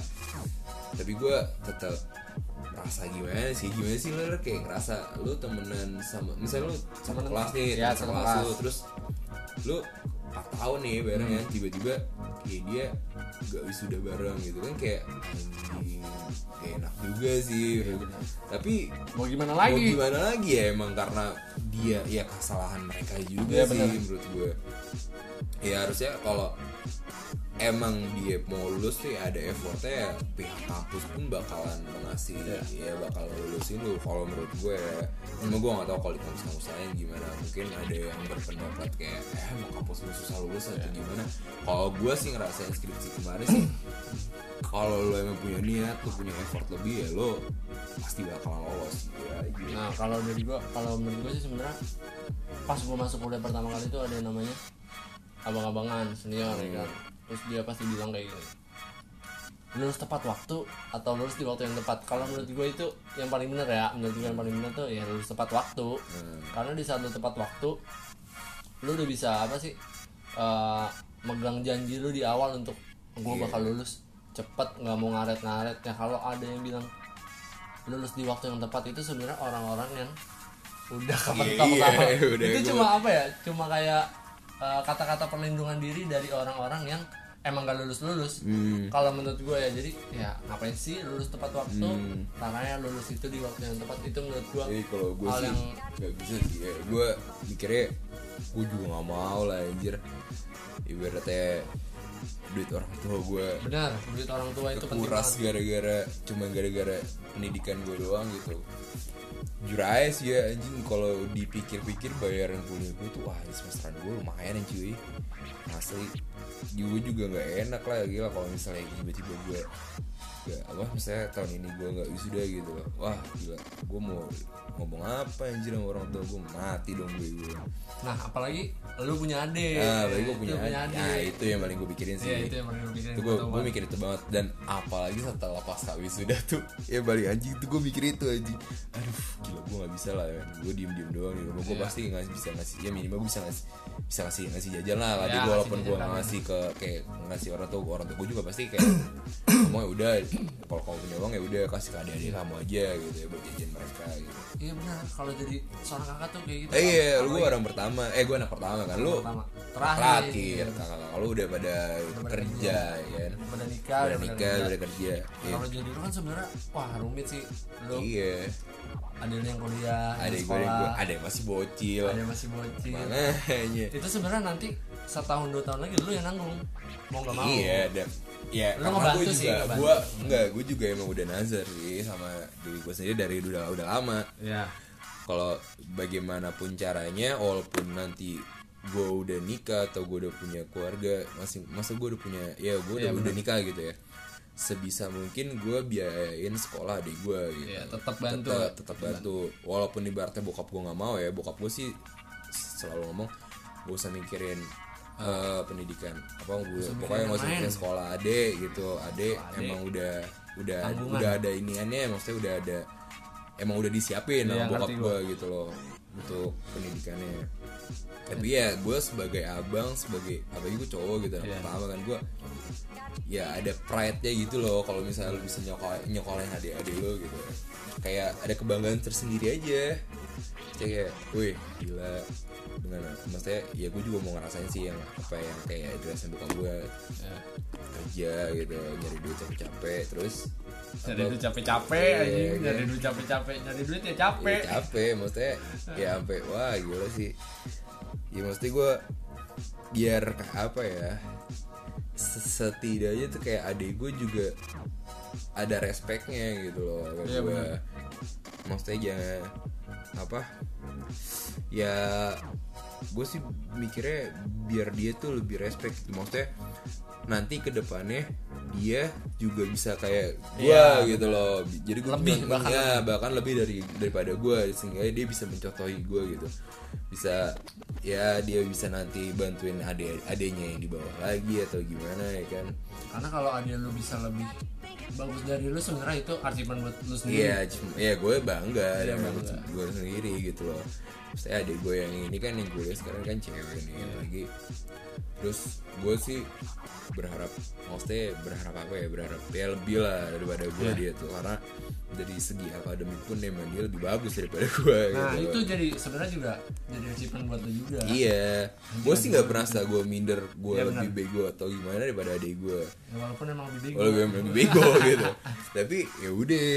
Speaker 1: Tapi gue tetap rasa gimana sih gimana sih lo kayak ngerasa lu temenan sama misalnya lu sama
Speaker 2: Temenan-
Speaker 1: kelas nih
Speaker 2: ya, sama
Speaker 1: kelas
Speaker 2: kelas.
Speaker 1: terus lu 4 tahun nih bareng
Speaker 2: Hmm.
Speaker 1: kan tiba-tiba kayak dia gak wisuda bareng gitu kan kayak anjing kayak enak juga sih. Tapi
Speaker 2: mau gimana
Speaker 1: mau
Speaker 2: lagi
Speaker 1: gimana lagi ya emang karena dia ya kesalahan mereka juga
Speaker 2: Iya,
Speaker 1: sih
Speaker 2: benar.
Speaker 1: menurut gue ya harusnya kalau emang dia mau lulus sih ada effortnya ya pihak kampus pun bakalan mengasih ya bakal lulusin lu. Kalau menurut gue ya cuma gue gak tau kalau di kampus-kampus lain gimana. Mungkin ada yang berpendapat kayak eh mau kampus lu susah lulus atau gimana? Kalau gue sih ngerasain skripsi kemarin sih kalau lo emang punya niat tuh punya effort lebih ya lo pasti bakalan lolos gitu. Aja
Speaker 2: nah kalau dari gua kalau menurut gua sih sebenarnya pas gua masuk kuliah pertama kali itu ada yang namanya abang-abangan senior ya kan terus dia pasti bilang kayak gini lulus tepat waktu atau lulus di waktu yang tepat kalau menurut gue itu yang paling benar ya menurut gue yang paling benar tuh ya lulus tepat waktu
Speaker 1: Hmm.
Speaker 2: karena di saat lu tepat waktu lu udah bisa apa sih eh, megang janji lu di awal untuk gue
Speaker 1: Iya.
Speaker 2: bakal lulus cepet nggak mau ngaret-ngaret ya kalau ada yang bilang lulus di waktu yang tepat itu sebenarnya orang-orang yang udah
Speaker 1: iya,
Speaker 2: sama
Speaker 1: udah
Speaker 2: itu
Speaker 1: gua-
Speaker 2: cuma apa ya cuma kayak eh, kata-kata perlindungan diri dari orang-orang yang emang gak lulus lulus
Speaker 1: Hmm.
Speaker 2: kalau menurut gue ya jadi ya ngapain sih lulus tepat waktu
Speaker 1: Hmm.
Speaker 2: caranya lulus itu di waktu yang tepat itu menurut gue
Speaker 1: Jadi kalau gue sih
Speaker 2: yang-
Speaker 1: nggak bisa sih ya. Gue mikirnya gue juga nggak mau lah anjir. Ibaratnya duit orang tua gue
Speaker 2: benar duit orang tua itu banget
Speaker 1: gara-gara cuma gara-gara pendidikan gue doang gitu. Jujur aja sih ya anjing kalau dipikir-pikir bayaran kuliah gue tuh wah semesteran gue lumayan ya cuy asli gue juga nggak enak lah gila kalau misalnya tiba-tiba gue gak apa misalnya tahun ini gue nggak wisuda gitu. Loh wah gila. Gue mau ngomong apa anjir sama orang tua gue mati dong gue gue
Speaker 2: nah apalagi lu punya adik.
Speaker 1: Ah lagi gue
Speaker 2: Lu
Speaker 1: punya adik. nah itu yang paling gue pikirin sih.
Speaker 2: Iya, itu yang paling lu pikirin
Speaker 1: itu gue gue mikir itu banget. Dan apalagi setelah pas wisuda tuh ya balik anjing tuh gue mikir itu anjing. Aduh gila gue nggak bisa lah ya. Gue diem diem doang di rumah. Gue
Speaker 2: Iya.
Speaker 1: pasti nggak bisa ngasih ya minimal gue bisa ngasih bisa ngasih ngasih jajan lah. Tadi
Speaker 2: Ya,
Speaker 1: gue walaupun gue ngasih ke kayak ngasih orang tua orang tua gue juga pasti kayak ngomong ya udah kalau kamu punya uang ya udah kasih ke adik-adik kamu aja gitu ya buat jajan mereka gitu.
Speaker 2: Iya benar. Kalau jadi seorang kakak tuh kayak gitu
Speaker 1: eh iya
Speaker 2: Kalau
Speaker 1: lu gue orang pertama. Eh gue anak pertama kan. Lu
Speaker 2: pertama.
Speaker 1: terakhir,
Speaker 2: Terakhir.
Speaker 1: kakak kakak lu udah pada
Speaker 2: pada
Speaker 1: kerja ya kan?
Speaker 2: Udah nikah
Speaker 1: udah
Speaker 2: pada
Speaker 1: nikah udah kerja. Iya.
Speaker 2: kalau jadi lu kan sebenarnya wah rumit sih. Lu
Speaker 1: iya.
Speaker 2: Ada yang kuliah
Speaker 1: ada
Speaker 2: yang
Speaker 1: gue
Speaker 2: sekolah.
Speaker 1: gue ada yang masih bocil.
Speaker 2: Ada yang masih bocil.
Speaker 1: Makanya.
Speaker 2: Itu sebenarnya nanti setahun dua tahun lagi lu yang nanggung. Mau gak mau.
Speaker 1: Iya dan ya
Speaker 2: Lu ngebantu
Speaker 1: gue
Speaker 2: sih,
Speaker 1: juga.
Speaker 2: ngebantu.
Speaker 1: gue enggak gue juga emang udah nazar sih sama diri gue sendiri dari udah udah lama.
Speaker 2: Ya
Speaker 1: kalau bagaimanapun caranya walaupun nanti gue udah nikah atau gue udah punya keluarga masih masa gue udah punya ya gue udah,
Speaker 2: Iya,
Speaker 1: udah nikah gitu ya. Sebisa mungkin gue biayain sekolah adik gue gitu.
Speaker 2: Iya, tetap bantu.
Speaker 1: tetap, tetap bantu. Walaupun ibaratnya bokap gue nggak mau ya bokap gue sih selalu ngomong gak usah mikirin eh, pendidikan apa gue pokoknya nggak usah
Speaker 2: lain.
Speaker 1: sekolah ade gitu. Ade emang udah udah
Speaker 2: Tanggungan.
Speaker 1: udah ada iniannya maksudnya udah ada emang udah disiapin
Speaker 2: Iya,
Speaker 1: sama bokap gue gitu loh untuk pendidikannya. Tapi ya gue sebagai abang sebagai apalagi gue cowok gitu anak
Speaker 2: Iya.
Speaker 1: pertama kan gue ya ada pride nya gitu loh kalau misalnya lu bisa nyokol nyokolain adik-adik lo gitu. Kayak ada kebanggaan tersendiri aja. Kayak wih gila dengan maksudnya ya gue juga mau ngerasain sih yang apa yang kayak dirasain bokap gue
Speaker 2: Ya.
Speaker 1: kerja gitu nyari duit capek-capek terus
Speaker 2: Nyari duit capek-capek
Speaker 1: Iya,
Speaker 2: anjing,
Speaker 1: kan?
Speaker 2: nyari duit capek-capek, nyari duit ya
Speaker 1: ya,
Speaker 2: capek.
Speaker 1: capek maksudnya ya sampai wah gila sih. Ya maksudnya gue biar apa ya se- setidaknya tuh kayak adik gue juga ada respectnya gitu loh
Speaker 2: Iya,
Speaker 1: gue maksudnya jangan apa ya gue sih mikirnya biar dia tuh lebih respect gitu. Maksudnya nanti ke depannya dia juga bisa kayak gue
Speaker 2: Iya,
Speaker 1: gitu loh. Jadi gue
Speaker 2: Lebih, bahkan
Speaker 1: ya bahkan lebih dari daripada gue sehingga dia bisa mencontohi gue gitu. Bisa ya dia bisa nanti bantuin adik adiknya yang di bawah lagi atau gimana ya kan?
Speaker 2: Karena kalau ada lu bisa lebih bagus dari lu sebenarnya itu achievement buat lu sendiri
Speaker 1: Iya, cuma- ya gue bangga
Speaker 2: Iya,
Speaker 1: dengan gue sendiri gitu loh. Maksudnya adik gue yang ini kan yang gue sekarang kan cewek
Speaker 2: Iya.
Speaker 1: nih lagi. Terus gue sih berharap, maksudnya berharap apa ya? Berharap ya lebih lah daripada gue
Speaker 2: Iya.
Speaker 1: dia tuh karena dari segi akademik pun emang dia lebih bagus daripada gue.
Speaker 2: nah
Speaker 1: gitu
Speaker 2: itu jadi sebenarnya juga jadi achievement buat lu juga
Speaker 1: Iya, gue sih nggak pernah sih gue minder gue
Speaker 2: Iya,
Speaker 1: lebih
Speaker 2: benar.
Speaker 1: bego atau gimana daripada adik gue.
Speaker 2: ya, walaupun emang lebih bego
Speaker 1: Kalau gue lebih bego gitu. Tapi ya udah,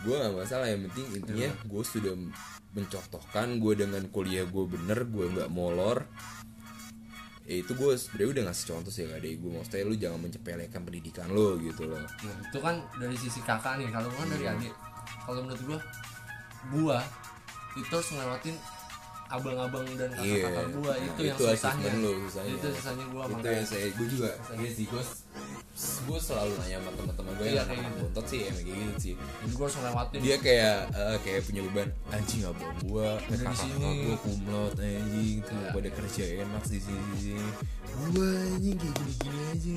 Speaker 1: gue gak masalah. Yang penting intinya gue sudah mencontohkan gue dengan kuliah gue bener, gue nggak molor. Ya itu gue sebenarnya udah ngasih contoh sih ke adik gue. Maksudnya lu jangan mencepelekan pendidikan lo gitu loh.
Speaker 2: Nah, itu kan dari sisi kakak nih kalau kan dari adik kalau menurut gua gua itu harus ngelewatin abang-abang dan kakak-kakak
Speaker 1: Iya.
Speaker 2: gua
Speaker 1: Nah,
Speaker 2: itu yang
Speaker 1: itu
Speaker 2: susahnya
Speaker 1: achievement lu, susahnya.
Speaker 2: itu susahnya gua
Speaker 1: itu
Speaker 2: makanya
Speaker 1: yang saya gue juga iya sih gue gue selalu nanya sama teman-teman gue yang
Speaker 2: kayak
Speaker 1: anak
Speaker 2: gitu.
Speaker 1: bontot sih emang kayak gitu sih
Speaker 2: gua harus ngelewatin
Speaker 1: dia kayak eh, kayak punya beban anjing gua
Speaker 2: Udah di
Speaker 1: kakak
Speaker 2: sini.
Speaker 1: kakak gua kumlot anjing tuh
Speaker 2: Iya.
Speaker 1: pada kerja enak di sini sini gua anjing kayak gini gini aja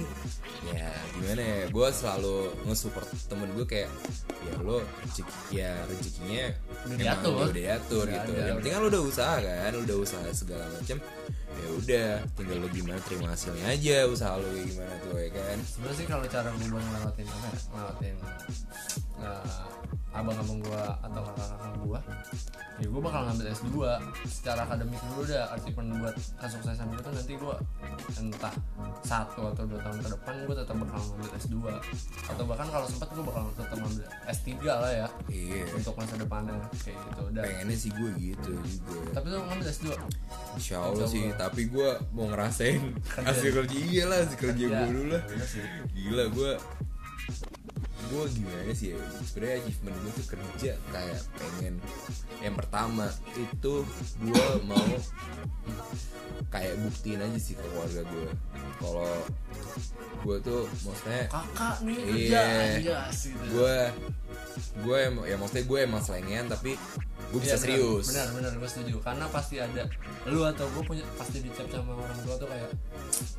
Speaker 1: ya gimana ya gua selalu nge-support temen gua kayak ya lo rezeki ya rezekinya
Speaker 2: Udah diatur.
Speaker 1: udah diatur gitu yang penting kan lo udah usaha kan lo udah usaha segala macam ya udah tinggal lo gimana terima hasilnya aja usaha lo kayak gimana tuh ya kan?
Speaker 2: Sebenarnya sih kalau cara gua buat ngelewatin apa ya? Ngelewatin eh, abang-abang gua atau kakak-kakak gua ya gua bakal ngambil S2 secara akademik dulu dah achievement buat kesuksesan itu nanti gua entah satu atau dua tahun ke depan gua tetap bakal ngambil S2 atau bahkan kalau sempat gua bakal tetap ngambil S3 lah ya
Speaker 1: iya.
Speaker 2: untuk masa depannya kayak gitu. Dan
Speaker 1: pengennya sih gue gitu juga.
Speaker 2: Tapi lu ngambil S2
Speaker 1: Insya Allah sih. Tapi gue mau ngerasain hasil kerja iya lah, hasil kerja gue dulu lah.
Speaker 2: Iya.
Speaker 1: Gila gue, gue gimana sih ya? Sebenarnya achievement gue tuh kerja kayak pengen. Yang pertama itu gue mau kayak buktiin aja sih ke keluarga gue. Kalau gue tuh maksudnya
Speaker 2: kakak nih
Speaker 1: Iya.
Speaker 2: kerja
Speaker 1: gue gue em- ya maksudnya gue emang selengean tapi gue bisa
Speaker 2: Iya, benar.
Speaker 1: serius.
Speaker 2: benar benar gue setuju karena pasti ada lu atau gue punya pasti dicap sama orang tua tuh kayak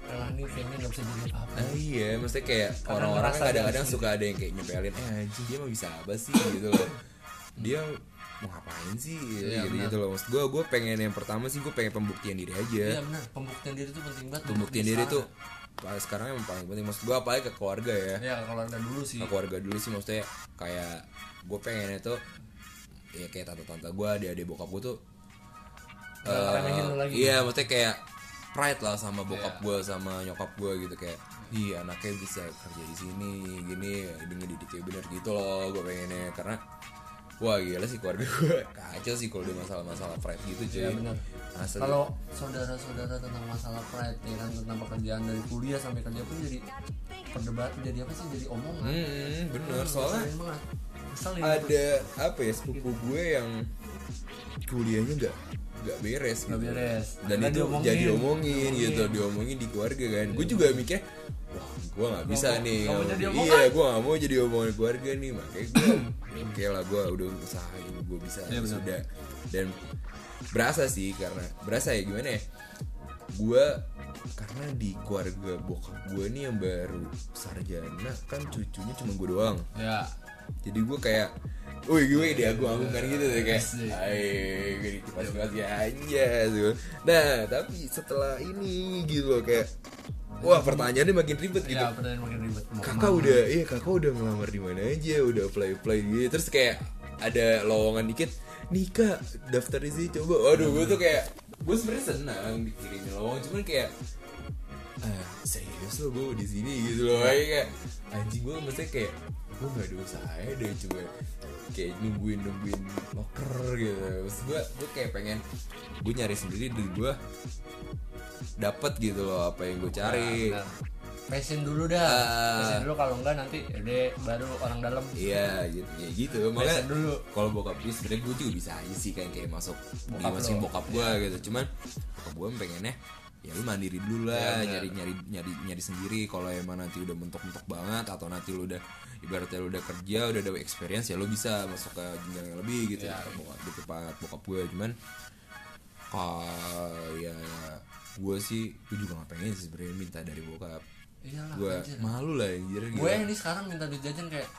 Speaker 2: elah nih kayaknya nggak bisa jadi apa
Speaker 1: Ah, iya, maksudnya kayak orang-orang kadang-kadang suka ada yang kayak nyepelin, eh anjing dia mah bisa apa sih gitu loh. Dia mau ngapain sih
Speaker 2: Iya,
Speaker 1: gitu,
Speaker 2: benar.
Speaker 1: gitu loh. Maksud gue, gue pengen yang pertama sih gue pengen pembuktian diri aja.
Speaker 2: iya benar pembuktian diri tuh penting banget
Speaker 1: pembuktian
Speaker 2: Di
Speaker 1: diri pas sekarang yang paling penting. Maksud gue apalagi ke keluarga ya.
Speaker 2: ya kalau ada dulu sih
Speaker 1: Ke keluarga dulu sih maksudnya kayak gue pengennya tuh ya kayak tante-tante gue, adik-adik bokap gue tuh eh,
Speaker 2: lagi.
Speaker 1: iya maksudnya kayak pride lah sama bokap
Speaker 2: Iya.
Speaker 1: gue sama nyokap gue gitu kayak di anaknya bisa kerja di sini gini dia ngedidik kayak bener gitu loh gue pengennya karena wah gila sih keluarga gue kacau sih kalau ada masalah-masalah pride gitu cuy
Speaker 2: Iya, bener. Kalau saudara-saudara tentang masalah pride ya kan tentang pekerjaan dari kuliah sampai kerja pun jadi perdebat jadi apa sih jadi omongan
Speaker 1: hmm, bener
Speaker 2: Hmm,
Speaker 1: soalnya
Speaker 2: ngeselin banget. Ngeselin.
Speaker 1: ada apa ya sepupu gue yang kuliahnya nggak nggak beres
Speaker 2: Nggak
Speaker 1: gitu.
Speaker 2: beres.
Speaker 1: dan
Speaker 2: Karena
Speaker 1: itu
Speaker 2: diomongin.
Speaker 1: jadi omongin
Speaker 2: Diomongin.
Speaker 1: gitu diomongin di keluarga kan gue juga mikir wah gue nggak bisa nih iya gue nggak mau jadi omongan keluarga nih makanya gue oke lah gue udah usahain gue bisa
Speaker 2: Iya, benar.
Speaker 1: sudah. Dan berasa sih karena berasa ya gimana ya? Gue karena di keluarga bokap gue nih yang baru sarjana kan cucunya cuma gue doang.
Speaker 2: Ya.
Speaker 1: Jadi gue kayak Wih gue dia gue kan gitu deh kayak
Speaker 2: Asik.
Speaker 1: Ayo gue kipas kipas ya aja gitu. Nah tapi setelah ini gitu loh kayak Wah pertanyaannya makin ribet gitu
Speaker 2: ya pertanyaan makin ribet Mau
Speaker 1: Kakak
Speaker 2: ke mana?
Speaker 1: udah, iya kakak udah ngelamar di mana aja, udah apply apply gitu. Terus kayak ada lowongan dikit, nih kak daftar di sini coba. Waduh, gue tuh kayak, gue sebenarnya senang dikirimin lowongan, cuman kayak, ah serius lo gue di sini gitu loh. Kayak anjing gue maksudnya kayak, gue gak ada usaha deh coba kayak nungguin nungguin loker gitu. Terus gue, gue kayak pengen, gue nyari sendiri dan gue dapat gitu loh apa yang gue cari.
Speaker 2: Nah, benar. passion dulu dah
Speaker 1: Ah.
Speaker 2: passion dulu kalau enggak nanti deh baru orang dalam
Speaker 1: Iya gitu ya gitu makanya
Speaker 2: dulu
Speaker 1: kalau bokap gue sebenarnya gue juga bisa aja sih kayak kayak masuk
Speaker 2: Bokap
Speaker 1: dimasukin
Speaker 2: lo.
Speaker 1: bokap gue gitu cuman bokap gue pengennya ya lu mandiri dulu lah
Speaker 2: benar.
Speaker 1: nyari nyari nyari nyari sendiri kalau emang nanti udah mentok-mentok banget atau nanti lu udah ibaratnya lu udah kerja udah ada experience ya lu bisa masuk ke jenjang yang lebih gitu ya, bokap di bokap gue cuman ah ya gue sih gue juga gak pengen sih sebenarnya minta dari bokap.
Speaker 2: Iyalah
Speaker 1: gue malu lah anjir
Speaker 2: gue ini sekarang minta duit jajan kayak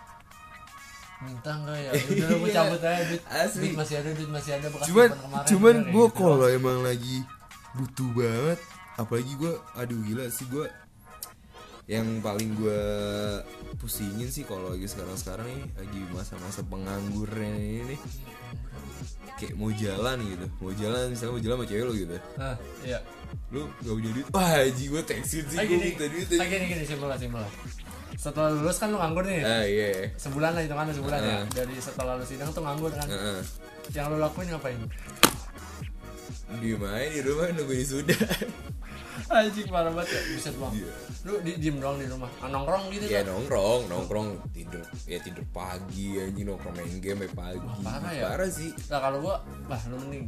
Speaker 2: minta enggak ya? Udah gue cabut aja duit.
Speaker 1: Asli.
Speaker 2: duit masih ada duit masih ada bekas
Speaker 1: cuman
Speaker 2: kemarin.
Speaker 1: cuman
Speaker 2: Udah kayak
Speaker 1: gue
Speaker 2: gitu
Speaker 1: kalau emang lagi butuh banget apalagi gue aduh gila sih gue yang paling gue pusingin sih kalau lagi sekarang sekarang nih lagi masa-masa pengangguran ini nih kayak mau jalan gitu. Mau jalan misalnya mau jalan sama cewek lo gitu.
Speaker 2: Ah iya.
Speaker 1: Lu gak punya duit. Wah haji gue tekstin sih
Speaker 2: Ah,
Speaker 1: gue minta duit
Speaker 2: ah, gini gini simpel lah simpel lah. Setelah lulus kan lu nganggur nih.
Speaker 1: Ah iya.
Speaker 2: Sebulan lah hitungannya sebulan ya.
Speaker 1: Ah.
Speaker 2: dari setelah lu sidang tuh nganggur kan.
Speaker 1: Heeh.
Speaker 2: yang lu lakuin ngapain?
Speaker 1: Di main di rumah nungguin sudah
Speaker 2: anjing parah banget ya. Bisa doang
Speaker 1: Iya.
Speaker 2: lu di diem doang di rumah? Ah, nongkrong gitu
Speaker 1: ya
Speaker 2: kan
Speaker 1: nongkrong. Nongkrong tidur. Ya tidur pagi anjing. Nongkrong main game sampai pagi.
Speaker 2: Wah, parah ya.
Speaker 1: parah sih.
Speaker 2: Nah kalau gua bah lu mending.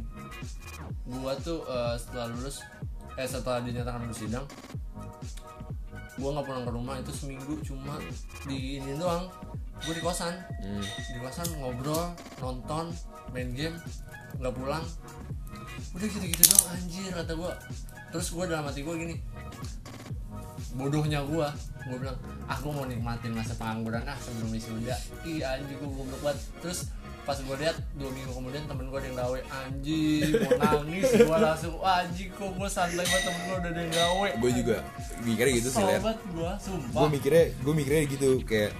Speaker 2: Gua tuh eh, setelah lulus eh setelah dinyatakan lulus sidang gua nggak pulang ke rumah. Itu seminggu cuma. Di ini doang. Gua di kosan.
Speaker 1: Hmm.
Speaker 2: di kosan ngobrol nonton main game nggak pulang. Udah gitu gitu doang anjir kata gua terus gua dalam hati gua gini bodohnya gua. Gua bilang aku mau nikmatin masa pengangguran ah sebelum wisuda iya anjir gua goblok banget. Terus pas gua lihat dua minggu kemudian temen gua ada yang gawe. Anjir mau nangis gua langsung "Wah, anjir kok gua santai banget temen gua udah ada yang gawe.
Speaker 1: Gue juga mikirnya gitu sih
Speaker 2: gua
Speaker 1: gue
Speaker 2: sumpah
Speaker 1: mikirnya gue mikirnya gitu kayak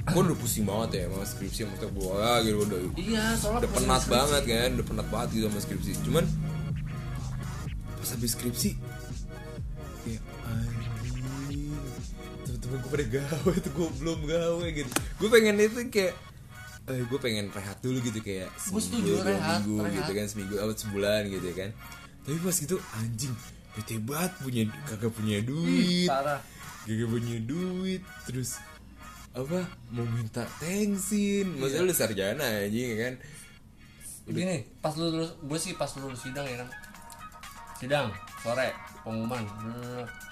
Speaker 1: gue udah pusing banget ya sama skripsi maksudnya gue gitu udah
Speaker 2: iya soalnya
Speaker 1: udah penat
Speaker 2: skripsi.
Speaker 1: banget kan udah penat banget gitu sama skripsi. Cuman pas habis skripsi kayak anjing. Temen-temen gue pada gawe tuh gue belum gawe gitu. Gue pengen itu kayak eh gue pengen rehat dulu gitu kayak
Speaker 2: Gua setuju,
Speaker 1: dua
Speaker 2: rehat,
Speaker 1: minggu
Speaker 2: rehat.
Speaker 1: gitu kan seminggu atau sebulan gitu ya kan. Tapi pas gitu anjing bete banget punya kagak punya duit.
Speaker 2: parah.
Speaker 1: Gak punya duit terus apa mau minta tensin maksudnya lu sarjana anjing ya kan.
Speaker 2: Gini pas lu lulus gue sih pas lu lulus sidang ya kan sidang sore pengumuman.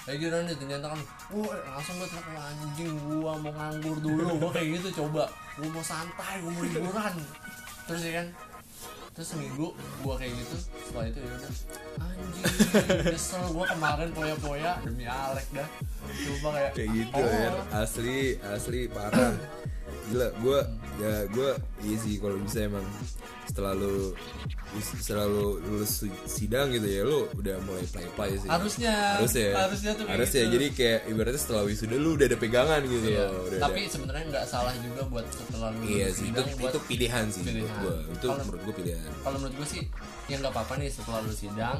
Speaker 2: Kayak gitu nih ternyata kan wah langsung gue teriak "Wah, anjing gua mau nganggur dulu. Gue kayak gitu coba. Gue mau santai gue mau liburan. Terus ya kan? Terus seminggu gue kayak gitu. Setelah itu ya udah. Anjing nyesel gue kemarin poya-poya. Demi Alek dah. Coba kayak
Speaker 1: kayak gitu
Speaker 2: oh,
Speaker 1: ya asli asli parah. Gila gue ya gue sih kalau bisa emang setelah lu setelah lu lulus sidang gitu ya lu udah mulai play play sih
Speaker 2: harusnya
Speaker 1: harusnya
Speaker 2: harusnya tuh
Speaker 1: harusnya
Speaker 2: gitu.
Speaker 1: jadi kayak ibaratnya setelah wisuda lu udah ada pegangan gitu
Speaker 2: Iya.
Speaker 1: loh udah
Speaker 2: tapi sebenarnya nggak salah juga buat setelah lulus
Speaker 1: iya sih itu,
Speaker 2: sidang buat
Speaker 1: itu pilihan sih
Speaker 2: pilihan.
Speaker 1: menurut gue itu
Speaker 2: Kalau-
Speaker 1: menurut gue pilihan
Speaker 2: kalau menurut gue sih ya nggak apa-apa nih setelah lu sidang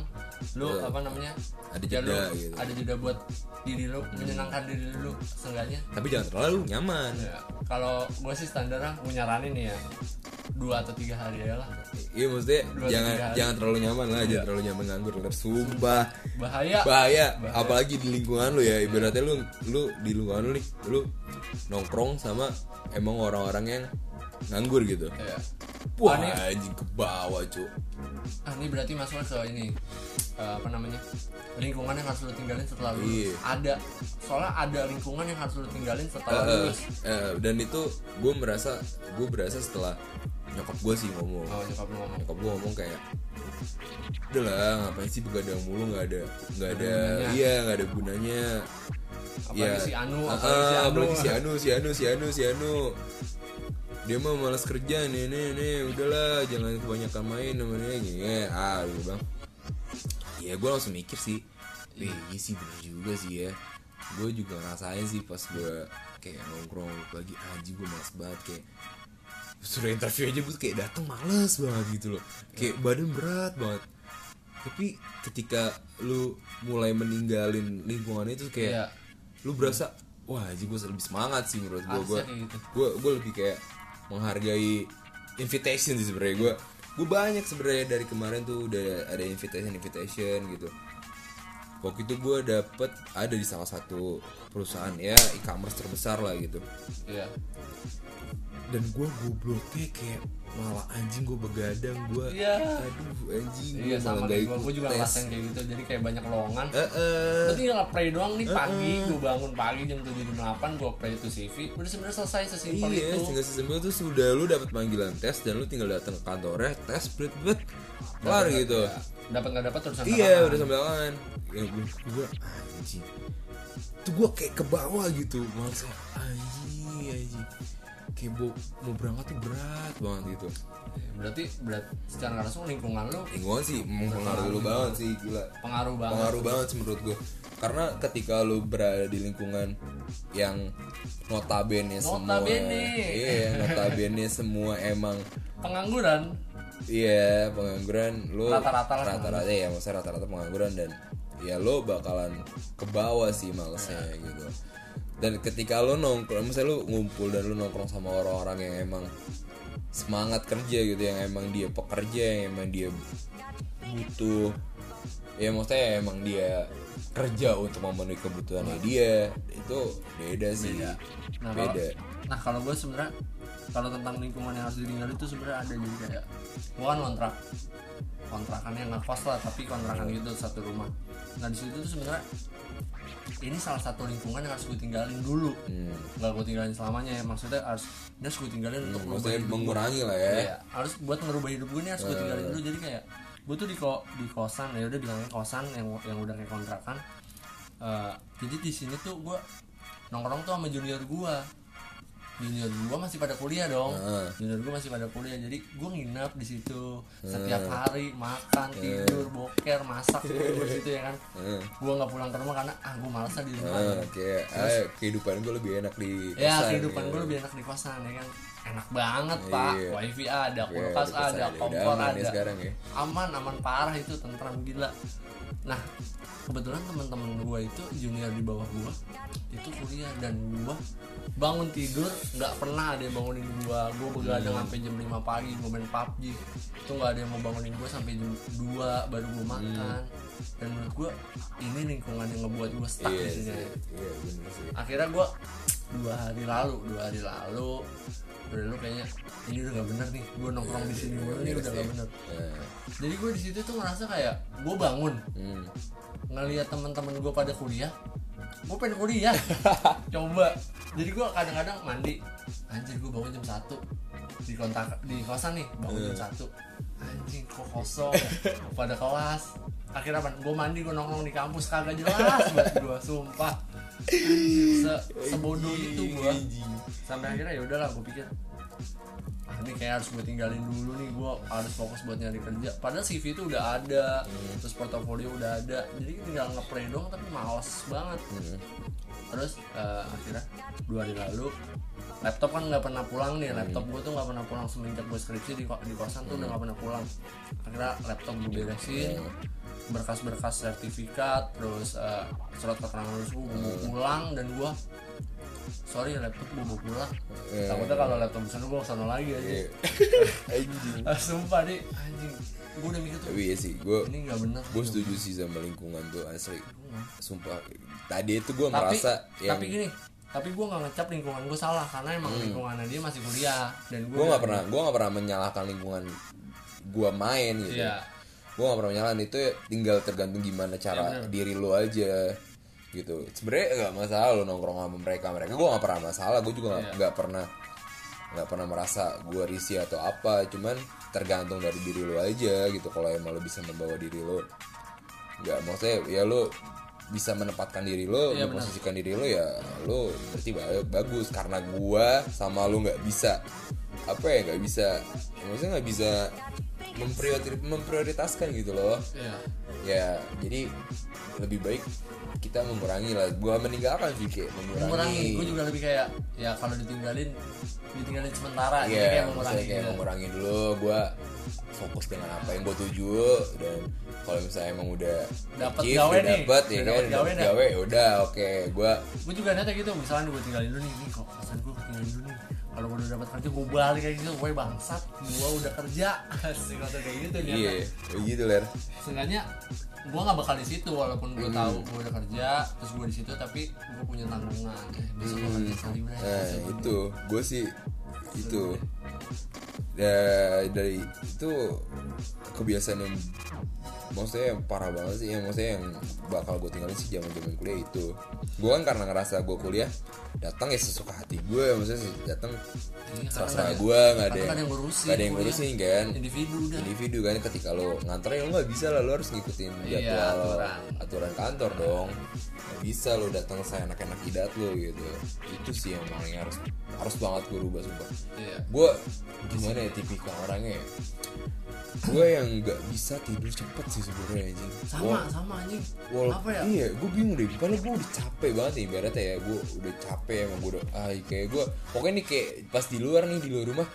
Speaker 2: lu
Speaker 1: Iya.
Speaker 2: apa namanya
Speaker 1: Ada
Speaker 2: ya lu
Speaker 1: jeda gitu.
Speaker 2: ada jeda buat diri lu menyenangkan diri lu seenggaknya
Speaker 1: tapi jangan terlalu nyaman
Speaker 2: ya, kalau gue sih standarnya gue nyaranin nih ya dua atau tiga hari aja lah
Speaker 1: Iya maksudnya jangan jangan terlalu nyaman lah,
Speaker 2: Iya.
Speaker 1: jangan terlalu nyaman nganggur sumpah.
Speaker 2: Bahaya.
Speaker 1: Bahaya.
Speaker 2: Bahaya.
Speaker 1: apalagi di lingkungan lu ya ibaratnya lu lu di lingkungan lu nih lu nongkrong sama emang orang-orang yang nganggur gitu.
Speaker 2: Ya.
Speaker 1: wah
Speaker 2: Ah, ini,
Speaker 1: anjing ke bawah cu.
Speaker 2: Ah, ini berarti masuk ke ini eh, apa namanya lingkungan yang harus lu tinggalin setelah lulus.
Speaker 1: Iya.
Speaker 2: ada. Soalnya ada lingkungan yang harus lu tinggalin setelah
Speaker 1: Eh,
Speaker 2: lulus.
Speaker 1: Eh, dan itu gue merasa gue berasa setelah nyokap gue sih ngomong.
Speaker 2: Oh nyokap lu ngomong.
Speaker 1: Nyokap gue ngomong kayak udah lah ngapain sih begadang mulu? Nggak ada nggak ada
Speaker 2: gunanya.
Speaker 1: iya nggak ada gunanya.
Speaker 2: Apalagi si Anu
Speaker 1: Ah,
Speaker 2: apalagi si Anu.
Speaker 1: apalagi si Anu si Anu si Anu si Anu. Dia mah malas kerja nih nih nih udahlah jangan kebanyakan main namanya gini. Ah gue bang. Ya gue langsung mikir sih Wih, iya sih bener juga sih ya. Gue juga ngerasain sih pas gue kayak nongkrong lagi anjing gue malas banget kayak sudah interview aja gue kayak datang males banget gitu loh. Kayak badan berat banget. Tapi ketika lu mulai meninggalin lingkungan itu kayak
Speaker 2: Iya.
Speaker 1: lu berasa wah anjing gue lebih semangat sih menurut gue gue
Speaker 2: gitu.
Speaker 1: gue gue lebih kayak menghargai invitation sih sebenarnya. Gue gue banyak sebenarnya dari kemarin tuh udah ada invitation invitation gitu. Waktu itu gue dapet ada di salah satu perusahaan ya e-commerce terbesar lah gitu.
Speaker 2: Iya.
Speaker 1: Dan gue gobloknya kayak malah anjing gue begadang gue
Speaker 2: Iya.
Speaker 1: aduh anjing
Speaker 2: iya
Speaker 1: gue
Speaker 2: sama
Speaker 1: malah
Speaker 2: kayak
Speaker 1: gak
Speaker 2: gue
Speaker 1: ikut
Speaker 2: gue juga ngerasain kayak gitu jadi kayak banyak lowongan.
Speaker 1: Eh, eh.
Speaker 2: Gue tinggal play doang nih pagi, gue bangun pagi jam 7 jam 8 gue play itu CV, udah sebenarnya selesai sesimpel
Speaker 1: Iya,
Speaker 2: itu.
Speaker 1: tinggal sesimpel itu sudah lu dapat panggilan tes dan lu tinggal datang ke kantornya tes bret bret kelar gitu.
Speaker 2: ya, Dapat nggak dapat terusan
Speaker 1: iya udah sambil tangan ya gue gue anjing. Tuh gue kayak ke bawah gitu masa anjing anjing kayak mau, mau berangkat tuh berat banget gitu
Speaker 2: Berarti berat secara langsung lingkungan lu
Speaker 1: lingkungan sih mempengaruhi lu banget sih gila
Speaker 2: pengaruh banget.
Speaker 1: pengaruh banget sih menurut gue karena ketika lu berada di lingkungan yang notabene, semua
Speaker 2: Notabene.
Speaker 1: iya notabene semua emang
Speaker 2: Pengangguran.
Speaker 1: iya pengangguran lu
Speaker 2: Rata-rata
Speaker 1: rata-rata ya maksudnya rata-rata pengangguran dan ya lo bakalan ke bawah sih malesnya gitu dan ketika lo nongkrong misalnya lo ngumpul dan lo nongkrong sama orang-orang yang emang semangat kerja gitu yang emang dia pekerja yang emang dia butuh ya maksudnya emang dia kerja untuk memenuhi kebutuhannya dia itu beda sih.
Speaker 2: Nah, kalau,
Speaker 1: beda.
Speaker 2: nah kalau gue sebenarnya kalau tentang lingkungan yang harus ditinggali itu sebenarnya ada jadi kayak gue kan kontrak. Kontrakannya nggak kos lah tapi kontrakan gitu satu rumah. Nah di situ tuh sebenarnya ini salah satu lingkungan yang harus gue tinggalin dulu.
Speaker 1: Hmm.
Speaker 2: nggak gue tinggalin selamanya ya maksudnya harus ini harus gue tinggalin untuk merubah
Speaker 1: maksudnya mengurangi lah ya.
Speaker 2: Iya, harus buat ngerubah hidup gue ini harus gue tinggalin dulu. Jadi kayak gue tuh di ko di kosan ya udah bilangnya kosan yang yang udah kayak kontrakan. Eh, jadi di sini tuh gue nongkrong tuh sama junior gue junior gue masih pada kuliah dong.
Speaker 1: Heeh.
Speaker 2: junior gue masih pada kuliah jadi gue nginep di situ setiap hari makan tidur boker masak gue di situ ya kan.
Speaker 1: Heeh.
Speaker 2: gue nggak pulang ke rumah karena ah gue malas lah di rumah.
Speaker 1: Ah, kayak ah, kehidupan gue lebih enak di
Speaker 2: ya
Speaker 1: kosan,
Speaker 2: kehidupan
Speaker 1: gitu.
Speaker 2: gue lebih enak di kosan ya kan. Enak banget pak.
Speaker 1: Iya.
Speaker 2: wifi ada
Speaker 1: Ya,
Speaker 2: kulkas ada kompor
Speaker 1: aman ya
Speaker 2: ada.
Speaker 1: sekarang ya.
Speaker 2: Aman aman parah itu tentram gila nah kebetulan teman-teman gue itu junior di bawah gue itu kuliah dan gue bangun tidur nggak pernah ada yang bangunin gue gue begadang
Speaker 1: Hmm.
Speaker 2: sampai jam 5 pagi gue main PUBG itu nggak ada yang mau bangunin gue sampai jam 2 baru gue makan. Dan menurut gue ini lingkungan yang ngebuat gue stuck
Speaker 1: Hmm. iya
Speaker 2: di sini.
Speaker 1: sih iya sih.
Speaker 2: Akhirnya gue dua hari lalu dua hari lalu udah lu kayaknya ini udah gak bener nih gue nongkrong di sini mulu nih udah gak bener.
Speaker 1: Nah,
Speaker 2: jadi gue di situ tuh ngerasa kayak gue bangun.
Speaker 1: Hmm.
Speaker 2: ngelihat teman-teman gue pada kuliah gue pengen kuliah. Coba. Jadi gue kadang-kadang mandi. Anjir gue bangun jam satu. Di kontak di kosan nih bangun jam satu. Anjing kok kosong? Pada kelas akhirnya gue mandi gue nongkrong di kampus kagak jelas buat gue sumpah. Se sebodoh itu gue sampai akhirnya ya udahlah gue pikir ah ini kayak harus gue tinggalin dulu nih gue harus fokus buat nyari kerja. Padahal CV itu udah ada terus portofolio udah ada. Jadi tinggal ngeplay dong tapi males banget. Terus eh, akhirnya dua hari lalu laptop kan nggak pernah pulang nih. Laptop gue tuh nggak pernah pulang semenjak gue skripsi di, di kosan tuh udah nggak pernah pulang. Akhirnya laptop gue beresin berkas-berkas sertifikat terus eh, surat keterangan lulus gue bawa pulang dan gue sorry laptop gue bawa pulang.
Speaker 1: Eh.
Speaker 2: takutnya kalau laptop di sana gue ke sana lagi aja
Speaker 1: anjing.
Speaker 2: Ah, sumpah deh anjing. Gue udah mikir tuh
Speaker 1: tapi ya sih gue
Speaker 2: ini nggak bener.
Speaker 1: gue setuju sih sama lingkungan tuh asli. Sumpah tadi itu gue
Speaker 2: tapi
Speaker 1: merasa yang
Speaker 2: tapi gini tapi gue nggak ngecap lingkungan gue salah karena emang lingkungannya dia masih kuliah dan gue
Speaker 1: nggak pernah gue nggak pernah menyalahkan lingkungan gue main gitu.
Speaker 2: Iya.
Speaker 1: Gue nggak pernah menyalahkan itu ya tinggal tergantung gimana cara diri lo aja gitu sebenarnya nggak masalah lo nongkrong sama mereka mereka gue nggak pernah masalah gue juga nggak
Speaker 2: Iya.
Speaker 1: nggak pernah nggak pernah merasa gue risih atau apa cuman tergantung dari diri lo aja gitu kalau emang lo bisa membawa diri lo nggak maksudnya ya lo bisa menempatkan diri lo
Speaker 2: Iya, benar.
Speaker 1: memposisikan diri lo ya lo berarti ba- bagus karena gua sama lo nggak bisa apa ya nggak bisa maksudnya nggak bisa mempriori- memprioritaskan gitu loh.
Speaker 2: Iya.
Speaker 1: ya jadi lebih baik kita mengurangi lah. Gua meninggalkan sih kayak mengurangi,
Speaker 2: mengurangi. Gue juga lebih kayak ya kalau ditinggalin ditinggalin sementara. Jadi
Speaker 1: Iya,
Speaker 2: kayak mengurangi
Speaker 1: kayak
Speaker 2: gitu.
Speaker 1: mengurangi dulu gua fokus dengan apa yang gue tuju dan kalau misalnya emang udah
Speaker 2: Dapet
Speaker 1: achieve,
Speaker 2: gawe
Speaker 1: udah
Speaker 2: nih,
Speaker 1: dapet ya
Speaker 2: udah
Speaker 1: kan
Speaker 2: gawe
Speaker 1: gawe udah oke gua
Speaker 2: gue juga niatnya gitu misalnya gue tinggalin dulu nih nih kok pesan gue tinggalin dulu nih kalau udah dapat kerja gue balik kayak gitu. Gue bangsat gue udah kerja. Sih kata kayak gitu
Speaker 1: iya
Speaker 2: niatnya
Speaker 1: kayak gitu ler.
Speaker 2: Seenggaknya gue nggak bakal di situ walaupun gue
Speaker 1: Hmm.
Speaker 2: tahu gue udah kerja terus gue di situ tapi gue punya tanggungan. Eh, besok gue kerja
Speaker 1: Nah itu. Gue sih itu Da- dari itu kebiasaan yang maksudnya yang parah banget sih yang maksudnya yang bakal gue tinggalin sih zaman zaman kuliah itu. Gue kan karena ngerasa gue kuliah datang ya sesuka hati gue maksudnya datang
Speaker 2: Iya, karena
Speaker 1: gue nggak ada yang
Speaker 2: nggak ada yang ngurusin,
Speaker 1: nggak ada yang
Speaker 2: kuliah.
Speaker 1: ngurusin kan?
Speaker 2: Individu udah.
Speaker 1: Individu kan? Ketika lo nganter ya lo nggak bisa lah lo harus ngikutin
Speaker 2: Iya,
Speaker 1: jadwal
Speaker 2: aturan.
Speaker 1: aturan kantor dong. Nggak bisa lo datang saya enak-enak idat lo gitu. Itu sih yang paling harus harus banget gue rubah sumpah
Speaker 2: iya
Speaker 1: gue gimana ya tipikal orangnya ya gue yang nggak bisa tidur cepet sih sebenarnya anjing
Speaker 2: sama
Speaker 1: Wah,
Speaker 2: sama anjing
Speaker 1: Wal-
Speaker 2: apa ya
Speaker 1: Iya, gue bingung deh. Karena gue udah capek banget nih, ibaratnya ya. Gue udah capek emang gue udah, ah kayak gue. Pokoknya nih kayak pas di luar nih di luar rumah,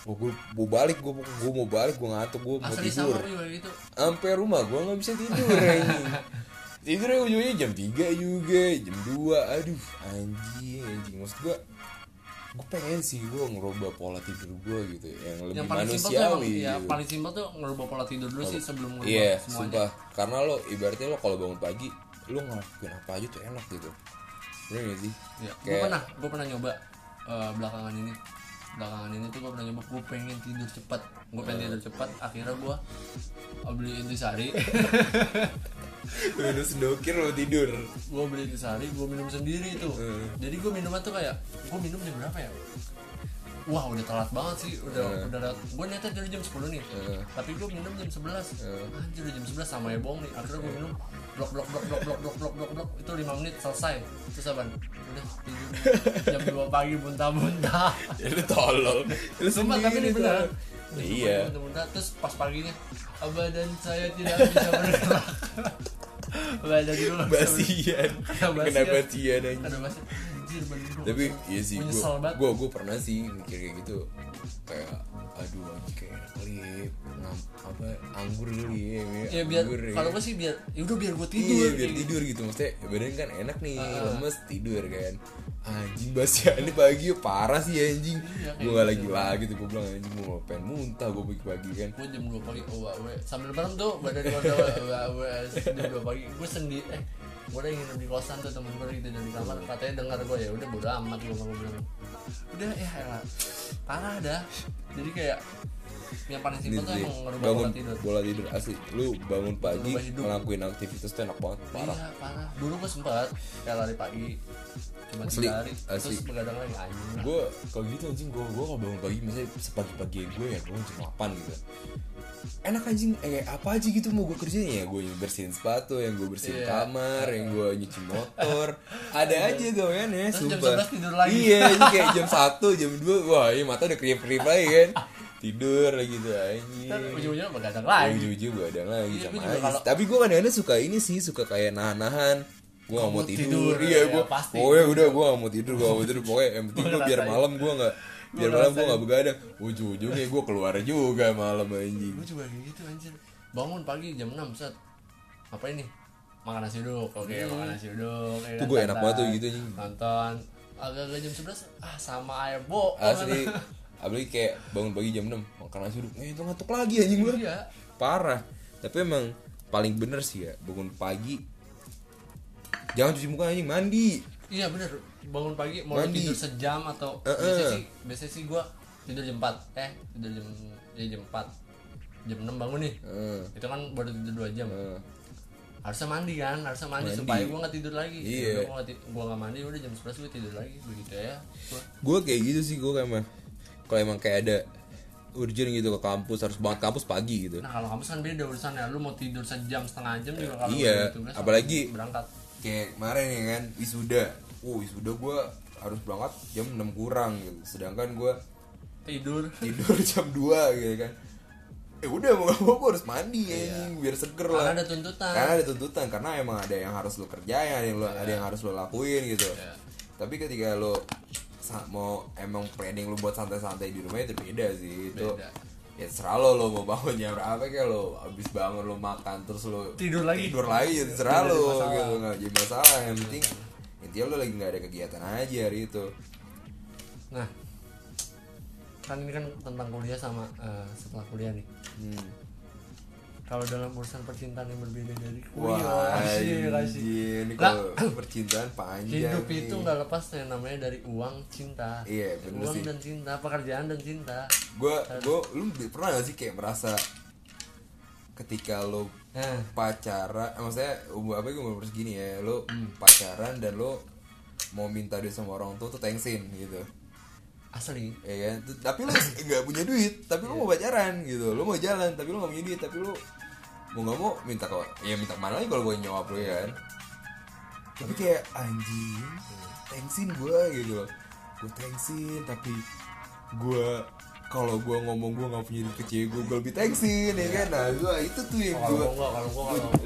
Speaker 1: gue gue mau balik, gue gue mau balik, gue ngantuk, gue mau tidur.
Speaker 2: gitu
Speaker 1: Sampai rumah gue nggak bisa tidur anjing. Tidurnya ujungnya jam 3 juga, jam 2 Aduh, anjing, anjing. Maksud gue, gue pengen sih gue ngerubah pola tidur gue gitu yang lebih
Speaker 2: yang paling simpel tuh
Speaker 1: manusiawi
Speaker 2: ya
Speaker 1: gitu.
Speaker 2: paling simpel tuh ngerubah pola tidur dulu sih sebelum ngerubah
Speaker 1: Iya,
Speaker 2: semuanya
Speaker 1: sumpah. Karena lo ibaratnya lo kalau bangun pagi, lo ngelakuin apa aja tuh enak gitu. Bener gak sih?
Speaker 2: Iya, gue pernah, gue pernah nyoba eh, belakangan ini. Belakangan ini tuh gue pernah nyoba, gue pengen tidur cepat. Gue pengen tidur cepat. Akhirnya gue beli intisari,
Speaker 1: Minum sendokir lo tidur.
Speaker 2: gue beli intisari, gue minum sendiri tuh.
Speaker 1: Hmm.
Speaker 2: Jadi gue minumnya tuh kayak, gue minum jam berapa ya? Wah udah telat banget sih, udah
Speaker 1: Hmm.
Speaker 2: udah gue niatnya dari jam 10 nih,
Speaker 1: Hmm.
Speaker 2: tapi gue minum jam 11
Speaker 1: Hmm.
Speaker 2: Anjir udah jam 11 sama ya bohong nih. Akhirnya gue minum blok blok blok blok blok blok blok blok blok itu 5 menit selesai. Terus apa? Udah tidur jam 2 pagi muntah-muntah.
Speaker 1: Lu tolol. Lu
Speaker 2: Sumpah tapi ini beneran
Speaker 1: Iya.
Speaker 2: muntah-muntah. Terus pas paginya badan saya tidak bisa bergerak bahasa dulu.
Speaker 1: Bahasian Kenapa
Speaker 2: bahasian
Speaker 1: aja
Speaker 2: Ada bahasa Anjir badan gue
Speaker 1: Tapi iya sih
Speaker 2: Gue
Speaker 1: gue pernah sih mikir kayak gitu kayak aduh anjing kayak kali ya, ngam- apa anggur kali ya,
Speaker 2: Ya biar
Speaker 1: anggur ya.
Speaker 2: Kalau gue sih biar ya udah biar gue
Speaker 1: Iya
Speaker 2: tidur
Speaker 1: biar
Speaker 2: kayak gitu.
Speaker 1: tidur gitu Maksudnya badan kan enak nih
Speaker 2: Ah.
Speaker 1: Lemes tidur kan Anjing ini pagi parah sih anjing
Speaker 2: Iya,
Speaker 1: Gue gak
Speaker 2: gitu.
Speaker 1: lagi-lagi tuh Gue bilang anjing gue mau pengen muntah Gue pagi-pagi kan
Speaker 2: gue jam 2 pagi oh sambil bareng tuh badan gue udah we jam 2 pagi gue sendiri eh gue udah nginep di kosan tuh temen gue gitu dari kamar. Katanya dengar gue ya udah bodo amat gue mau bilang. Udah ya elah. Parah dah. Jadi kayak yang paling simpel tuh emang ngerubah
Speaker 1: bangun
Speaker 2: pola tidur.
Speaker 1: bola tidur. Asli Lu bangun pagi ngelakuin aktivitas tuh enak banget Parah
Speaker 2: iya parah. dulu gue sempet kayak lari pagi cuma
Speaker 1: Asli,
Speaker 2: hari
Speaker 1: asli.
Speaker 2: terus begadang lagi anjing.
Speaker 1: Gue kalau gitu anjing gue gue kalau bangun pagi misalnya sepagi-pagi gue ya bangun jam 8 gitu. Enak anjing eh apa aja gitu mau gue kerjain? Ya gue bersihin sepatu yang gue bersihin
Speaker 2: Iya.
Speaker 1: kamar yang gue nyuci motor. Ada aja tuh kan ya
Speaker 2: Terus jam
Speaker 1: sumpah.
Speaker 2: 11 tidur lagi.
Speaker 1: iya kayak jam 1 jam 2 wah ini mata udah kriep kriep lagi kan tidur lagi tuh anjing.
Speaker 2: Ntar ujung-ujungnya begadang
Speaker 1: lagi.
Speaker 2: Lagi
Speaker 1: ujung gue ada lagi
Speaker 2: Iya,
Speaker 1: sama aja.
Speaker 2: kalau-
Speaker 1: tapi gue kadang-kadang suka ini sih suka kayak nahan-nahan. Gue gak mau tidur,
Speaker 2: tidur,
Speaker 1: iya
Speaker 2: ya,
Speaker 1: gue
Speaker 2: pasti.
Speaker 1: pokoknya udah gue gak mau tidur gue gak mau tidur. Pokoknya yang penting gue biar malam gue gak biar malam gue gak begadang. Ujung-ujungnya gue keluar juga malam anjing.
Speaker 2: Gue juga gitu anjir. Bangun pagi jam 6 set. Apa ini? Makan nasi uduk oke makan nasi uduk ya
Speaker 1: Tuh
Speaker 2: kan,
Speaker 1: gua enak banget tuh gitu, anjing.
Speaker 2: nonton. Agak-agak jam 11 ah sama air bo.
Speaker 1: Asli apalagi kayak bangun pagi jam 6 makan nasi uduk. Eh itu ngantuk lagi anjing gue
Speaker 2: iya.
Speaker 1: Parah. Tapi emang paling bener sih ya bangun pagi. Jangan cuci muka anjing mandi.
Speaker 2: Iya bener. Bangun pagi mau
Speaker 1: Mandi.
Speaker 2: tidur sejam atau
Speaker 1: Eh,
Speaker 2: biasanya
Speaker 1: eh.
Speaker 2: sih biasanya sih gue tidur jam 4 eh tidur jam ya jam 4 jam 6 bangun nih.
Speaker 1: Eh,
Speaker 2: itu kan baru tidur 2 jam.
Speaker 1: Eh.
Speaker 2: harusnya mandi kan harusnya mandi,
Speaker 1: Mandi.
Speaker 2: supaya gue nggak tidur lagi.
Speaker 1: Iya.
Speaker 2: Ya ti- gua nggak mandi udah jam 11 gue tidur lagi begitu ya.
Speaker 1: Gue kayak gitu sih gue kayak emang kalau emang kayak ada urgent gitu ke kampus harus banget kampus pagi gitu.
Speaker 2: Nah kalau kampus kan beda urusannya Lu mau tidur sejam setengah jam juga kalau
Speaker 1: Iya,
Speaker 2: tugas
Speaker 1: apalagi-
Speaker 2: langsung berangkat.
Speaker 1: kayak kemarin ya kan wisuda. Uh wisuda gue harus berangkat jam 6 kurang gitu. Sedangkan gue
Speaker 2: Tidur.
Speaker 1: tidur jam 2 gitu kan. Eh udah mau gak mau gue harus mandi anjing biar seger lah.
Speaker 2: Karena ada tuntutan.
Speaker 1: Karena ada tuntutan karena emang ada yang harus lo kerjain ada yang lo ada yang harus lo lakuin gitu.
Speaker 2: Iya.
Speaker 1: tapi ketika lo mau emang planning lo buat santai-santai di rumah itu beda sih itu
Speaker 2: Beda.
Speaker 1: ya serah lo lo mau bangun jam berapa kayak lo abis bangun lo makan terus lo
Speaker 2: Tidur lagi.
Speaker 1: tidur lagi ya
Speaker 2: jadi
Speaker 1: lo gitu nggak jadi masalah yang penting intinya lo lagi nggak ada kegiatan aja hari itu
Speaker 2: Nah Kan ini kan tentang kuliah sama eh, setelah kuliah nih
Speaker 1: hmm.
Speaker 2: Kalau dalam urusan percintaan yang berbeda dari
Speaker 1: Wah,
Speaker 2: asik
Speaker 1: anjing. Ini kalau percintaan panjang
Speaker 2: hidup
Speaker 1: nih.
Speaker 2: itu nggak lepas yang namanya dari uang cinta
Speaker 1: Iya, bener
Speaker 2: uang
Speaker 1: sih.
Speaker 2: dan cinta pekerjaan dan cinta
Speaker 1: Gue, gue, lu pernah gak sih kayak merasa ketika lo
Speaker 2: nah
Speaker 1: pacaran, eh, maksudnya umur apa gue umur segini ya, lo
Speaker 2: Hmm.
Speaker 1: pacaran dan lo mau minta duit sama orang tua tuh thanksin gitu.
Speaker 2: asli
Speaker 1: ya kan tapi lu nggak punya duit tapi lu mau pacaran gitu lu mau jalan tapi lu nggak punya duit tapi lu mau nggak mau minta ke ya minta ke mana lagi kalau gue nyokap lu ya kan? Tapi kayak anjing thanksin gue gitu loh. Gue thanksin tapi gue kalau gue ngomong gue nggak punya duit ke cewek gue gue lebih thanksin ya kan? Nah gua, itu tuh yang gue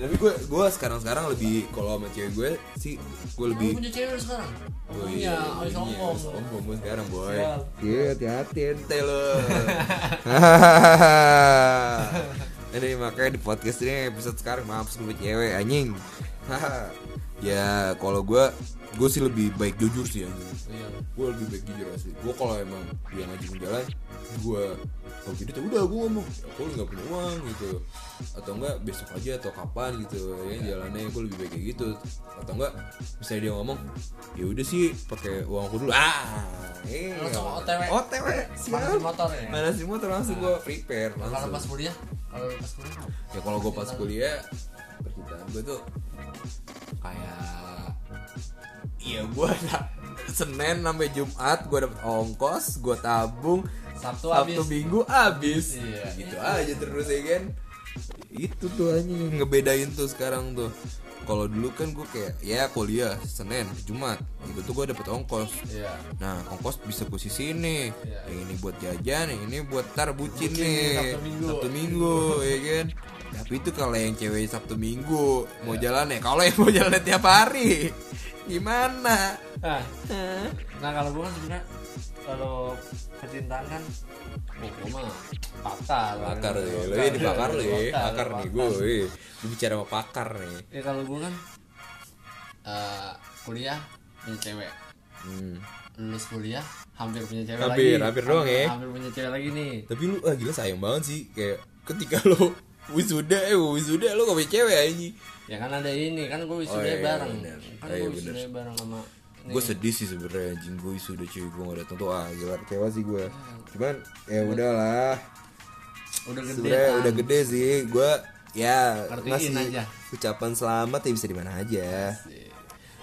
Speaker 1: tapi gue gue sekarang sekarang lebih kalau sama cewek gue sih gue lebih
Speaker 2: punya cewek sekarang?
Speaker 1: Oh
Speaker 2: punya oh sombong
Speaker 1: sombong gue sekarang boy. Iya hati-hati ente lo Ini makanya di podcast ini episode sekarang maaf sebelum cewek anjing. Ya kalau gue gue sih lebih baik jujur sih anjing.
Speaker 2: Iya.
Speaker 1: Gue lebih baik jujur sih. Gue kalau emang dia ngajakin jalan gue kalau gitu udah gue ngomong. Aku nggak punya uang gitu. Atau enggak besok aja atau kapan gitu. Ya jalannya gue lebih baik kayak gitu. Atau enggak misalnya dia ngomong ya udah sih pakai uang aku dulu. Ah eh
Speaker 2: Langsung OTW.
Speaker 1: OTW
Speaker 2: Manasin
Speaker 1: siap.
Speaker 2: Motor ya?
Speaker 1: Manasin motor langsung gue prepare
Speaker 2: kalau
Speaker 1: langsung.
Speaker 2: pas kuliah kalau lu pas kuliah?
Speaker 1: Ya kalau gue pas kuliah percintaan gue tuh kayak Iya gue Senin sampai Jumat gue dapet ongkos gue tabung.
Speaker 2: Sabtu
Speaker 1: Sabtu
Speaker 2: habis.
Speaker 1: Minggu habis.
Speaker 2: Iya.
Speaker 1: gitu aja terus ya kan? Itu tuh aja yang ngebedain tuh sekarang tuh kalau dulu kan gue kayak ya kuliah Senin Jumat itu tuh gue dapet ongkos
Speaker 2: iya
Speaker 1: Nah, ongkos bisa gue sisihin nih.
Speaker 2: Iya.
Speaker 1: Yang ini buat jajan, yang ini buat tar bucin,
Speaker 2: Bucin
Speaker 1: nih.
Speaker 2: Sabtu Minggu.
Speaker 1: Sabtu Minggu, ya kan? Tapi itu kalau yang cewek Sabtu Minggu mau jalan ya. Kalau yang mau jalan tiap hari, gimana?
Speaker 2: nah, nah kalau gua kan sebenarnya kalau percintaan kan oh, mah pakar
Speaker 1: Bakar
Speaker 2: Bakar.
Speaker 1: ya, lo ini bakar lo ya,
Speaker 2: Bakar,
Speaker 1: bakar nih gue. Gue bicara sama pakar nih.
Speaker 2: ya kalau gua kan eh, kuliah punya cewek
Speaker 1: Hmm.
Speaker 2: lulus kuliah hampir punya cewek
Speaker 1: Hampir,
Speaker 2: lagi
Speaker 1: hampir doang ya.
Speaker 2: hampir punya cewek lagi nih
Speaker 1: Tapi lu ah gila sayang banget sih kayak ketika lo wisuda eh wisuda lo gak punya cewek aja.
Speaker 2: ya kan ada ini kan gue wisuda
Speaker 1: Oh, iya,
Speaker 2: bareng kan
Speaker 1: Oh, iya,
Speaker 2: gue wisuda bareng sama
Speaker 1: gue sedih sih sebenarnya anjing. Gue sudah cewek gue gak datang tuh ah gila. Kecewa sih gue cuman ya udahlah.
Speaker 2: Udah gede
Speaker 1: sebenarnya
Speaker 2: kan.
Speaker 1: udah gede sih. Gue ya
Speaker 2: Ngertiin
Speaker 1: ngasih
Speaker 2: aja.
Speaker 1: ucapan selamat ya bisa di mana aja.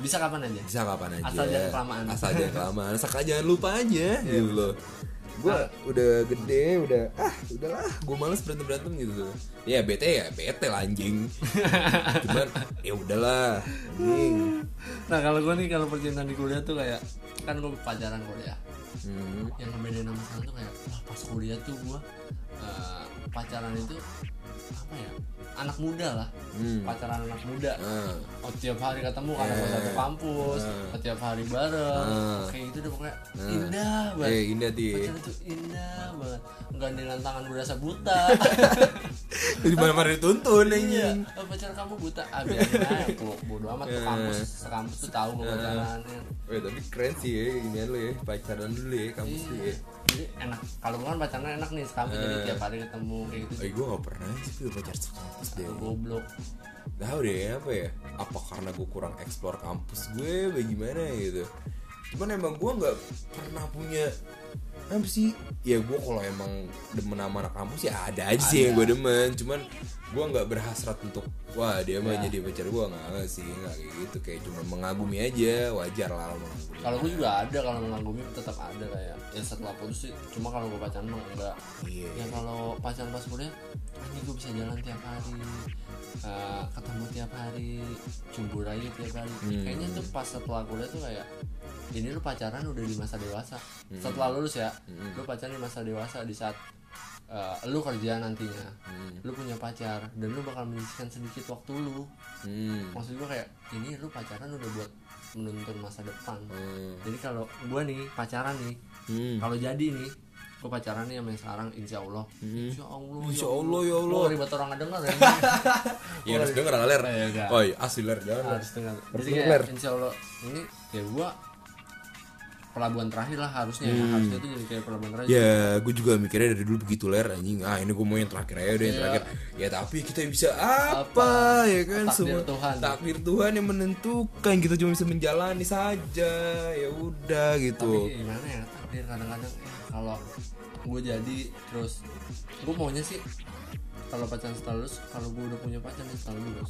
Speaker 2: Bisa kapan aja?
Speaker 1: Bisa kapan aja
Speaker 2: Asal jangan kelamaan.
Speaker 1: asal jangan kelamaan. Asal jangan lupa aja gitu loh gue udah gede udah ah udahlah. Gue males berantem berantem gitu. Ya bete ya bete lah anjing. Cuman ya udahlah anjing.
Speaker 2: Nah kalau gue nih kalau percintaan di kuliah tuh kayak kan gue pacaran kuliah.
Speaker 1: Hmm.
Speaker 2: yang ngebedain sama sekarang tuh kayak wah pas kuliah tuh gue eh, pacaran itu apa ya anak muda lah
Speaker 1: Hmm.
Speaker 2: pacaran anak muda
Speaker 1: Ah.
Speaker 2: oh tiap hari ketemu karena
Speaker 1: Eh.
Speaker 2: satu kampus
Speaker 1: Eh.
Speaker 2: oh, tiap hari bareng
Speaker 1: Eh.
Speaker 2: kayak gitu deh pokoknya
Speaker 1: Eh.
Speaker 2: indah banget
Speaker 1: eh indah ti
Speaker 2: pacaran itu indah banget gandengan tangan berasa buta
Speaker 1: di mana mana dituntun
Speaker 2: iya oh, pacar kamu buta ah biarin aja Bo- bodo amat tuh
Speaker 1: Eh.
Speaker 2: kampus sekampus tuh tahu gue pacaran ya.
Speaker 1: Weh tapi keren sih ya ini lu ya pacaran dulu ya kampus tuh ya.
Speaker 2: Jadi enak kalau gue kan pacaran enak nih sekampus jadi
Speaker 1: Eh.
Speaker 2: tiap hari ketemu kayak gitu
Speaker 1: Eh gue gak pernah sih punya pacar sekampus deh.
Speaker 2: goblok
Speaker 1: Tahu deh apa ya? Apa karena gue kurang explore kampus gue, bagaimana gitu? Cuman emang gue nggak pernah punya apa sih? Ya gue kalau emang demen sama anak kampus ya ada aja sih yang gue demen. Cuman gue nggak berhasrat untuk wah dia mah
Speaker 2: Ya.
Speaker 1: jadi pacar gue nggak sih nggak kayak gitu kayak cuma mengagumi aja wajar lah mengagumi.
Speaker 2: kalau gue juga ada kalau mengagumi tetap ada kayak ya setelah putus sih cuma kalau gue pacaran mah enggak
Speaker 1: Iya.
Speaker 2: ya kalau pacaran pas kuliah ini gue bisa jalan tiap hari eh, ketemu tiap hari cumbur aja tiap hari
Speaker 1: Hmm.
Speaker 2: kayaknya tuh pas setelah kuliah tuh kayak ini lu pacaran udah di masa dewasa setelah lulus ya
Speaker 1: Hmm.
Speaker 2: lu pacaran di masa dewasa di saat eh, lu kerja nantinya
Speaker 1: Hmm.
Speaker 2: lu punya pacar dan lu bakal menyisihkan sedikit waktu lu
Speaker 1: Hmm.
Speaker 2: maksud gue kayak ini lu pacaran udah buat menuntun masa depan
Speaker 1: Hmm.
Speaker 2: jadi kalau gue nih pacaran nih
Speaker 1: Hmm.
Speaker 2: kalau jadi nih gue pacaran nih sama yang sekarang insya Allah
Speaker 1: Hmm.
Speaker 2: insya Allah
Speaker 1: Insya Allah, ya Allah.
Speaker 2: Ribet orang nggak dengar ya
Speaker 1: Ya harus denger.
Speaker 2: Iya, enggak.
Speaker 1: Oh iya asli ler jangan
Speaker 2: harus dengar jadi kayak insya Allah ini ya gue pelabuhan terakhir lah harusnya. Ya. harusnya itu jadi kayak pelabuhan terakhir.
Speaker 1: Ya gue juga mikirnya dari dulu begitu ler. Anjing ah ini gue mau yang terakhir aja udah yang
Speaker 2: Iya.
Speaker 1: terakhir. Ya tapi kita bisa apa, ya kan?
Speaker 2: Takdir
Speaker 1: semua
Speaker 2: Tuhan.
Speaker 1: takdir Tuhan yang menentukan. Kita cuma bisa menjalani saja. Ya udah gitu.
Speaker 2: Tapi gimana ya takdir? Kadang-kadang ya, kalau gue jadi terus gue maunya sih kalau pacaran setelah lulus kalau gue udah punya pacar nih setelah lulus.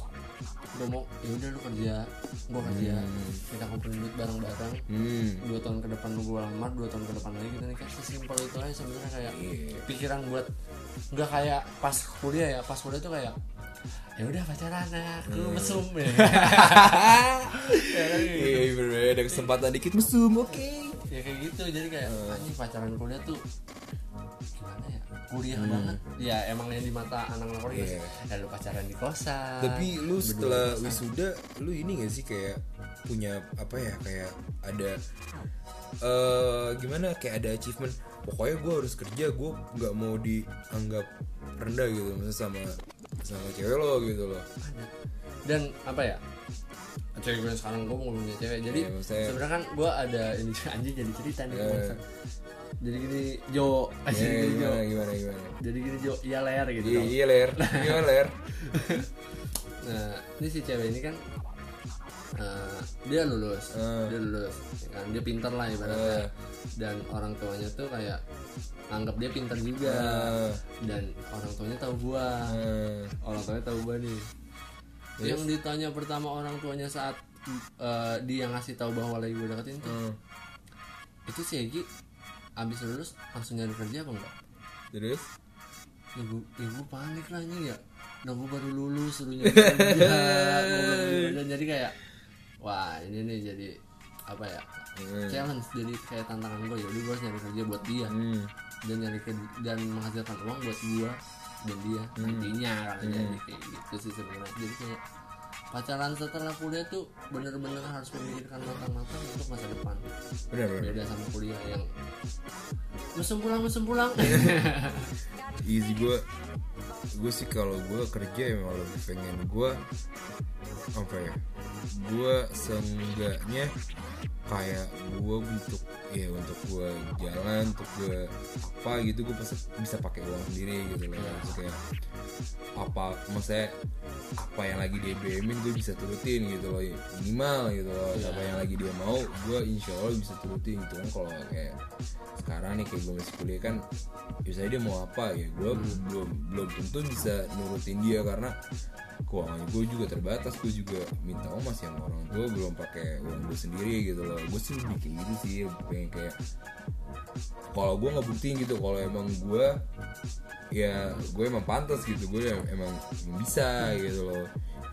Speaker 2: Gue mau ya udah lu kerja. Gue kerja. Kita kumpulin duit bareng-bareng.
Speaker 1: Hmm.
Speaker 2: Dua tahun ke depan gue lamar dua tahun ke depan lagi. Kita nikah sesimpel itu aja sebenarnya kayak
Speaker 1: Iya.
Speaker 2: pikiran buat nggak kayak pas kuliah ya. Pas kuliah tuh kayak ya udah pacaran ya. Lu mesum ya. Ya kan, gitu.
Speaker 1: iya bener ada kesempatan dikit mesum oke.
Speaker 2: Ya kayak gitu. Jadi kayak anjing pacaran kuliah tuh kuliah banget. Ya emang yang di mata anak-anak kuliah
Speaker 1: Iya.
Speaker 2: ya lu pacaran di kosan.
Speaker 1: Tapi lu setelah wisuda lu ini gak sih kayak punya apa ya kayak ada eh gimana kayak ada achievement pokoknya gue harus kerja gue nggak mau dianggap rendah gitu maksudnya sama sama cewek lo gitu loh.
Speaker 2: Dan apa ya cewek gue sekarang gue mau punya cewek. Jadi
Speaker 1: Iya, maksudnya-
Speaker 2: sebenarnya kan gue ada ini anjing jadi cerita nih
Speaker 1: Iya.
Speaker 2: Jadi gini Jo. Anjing gini Jo.
Speaker 1: gimana gimana gimana?
Speaker 2: Jadi gini Jo. Iya ler gitu
Speaker 1: iya iya ler. Iya ler.
Speaker 2: Nah ini si cewek ini kan eh, dia lulus.
Speaker 1: Eh.
Speaker 2: dia lulus ya kan? Dia pintar lah ibaratnya.
Speaker 1: Eh.
Speaker 2: dan orang tuanya tuh kayak anggap dia pintar juga.
Speaker 1: Eh.
Speaker 2: dan orang tuanya tahu gua.
Speaker 1: Eh,
Speaker 2: orang tuanya tahu gua nih. Yang ditanya pertama orang tuanya saat eh, dia ngasih tahu bahwa lagi gue deketin tuh
Speaker 1: eh.
Speaker 2: itu si Egi abis lulus langsung nyari kerja apa enggak?
Speaker 1: Terus?
Speaker 2: Ya gue, ya gue panik lah nih ya. Nah gue baru lulus suruh nyari kerja punya kerjaan. jadi kayak wah ini nih jadi apa ya
Speaker 1: Hmm.
Speaker 2: challenge. Jadi kayak tantangan gue ya udah gue harus nyari kerja buat dia.
Speaker 1: Hmm.
Speaker 2: dan nyari kerja dan menghasilkan uang buat gue dan dia nantinya kan jadi kayak gitu sih sebenarnya. Jadi kayak pacaran setelah kuliah tuh bener-bener harus memikirkan matang-matang untuk masa depan.
Speaker 1: Benar benar
Speaker 2: beda sama kuliah yang mesem pulang mesem pulang.
Speaker 1: Easy gue gue sih kalau gue kerja emang lebih pengen gue apa ya gue seenggaknya kayak gue untuk ya untuk gue jalan untuk gue apa gitu gue bisa bisa pakai uang sendiri gitu loh. Maksudnya kayak apa maksudnya apa yang lagi dia BM-in gue bisa turutin gitu loh minimal gitu loh. Apa yang lagi dia mau gue insya Allah bisa turutin. Gitu kan kalau kayak sekarang nih kayak gue masih kuliah kan biasanya dia mau apa ya? Gue belum belum tentu bisa nurutin dia karena keuangan gue juga terbatas. Gue juga minta uang masih sama orang tua belum pakai uang gue sendiri gitu loh. Gue sih lebih kayak gitu sih pengen kayak kalau gue nggak buktiin gitu kalau emang gue ya gue emang pantas gitu gue emang, emang bisa gitu loh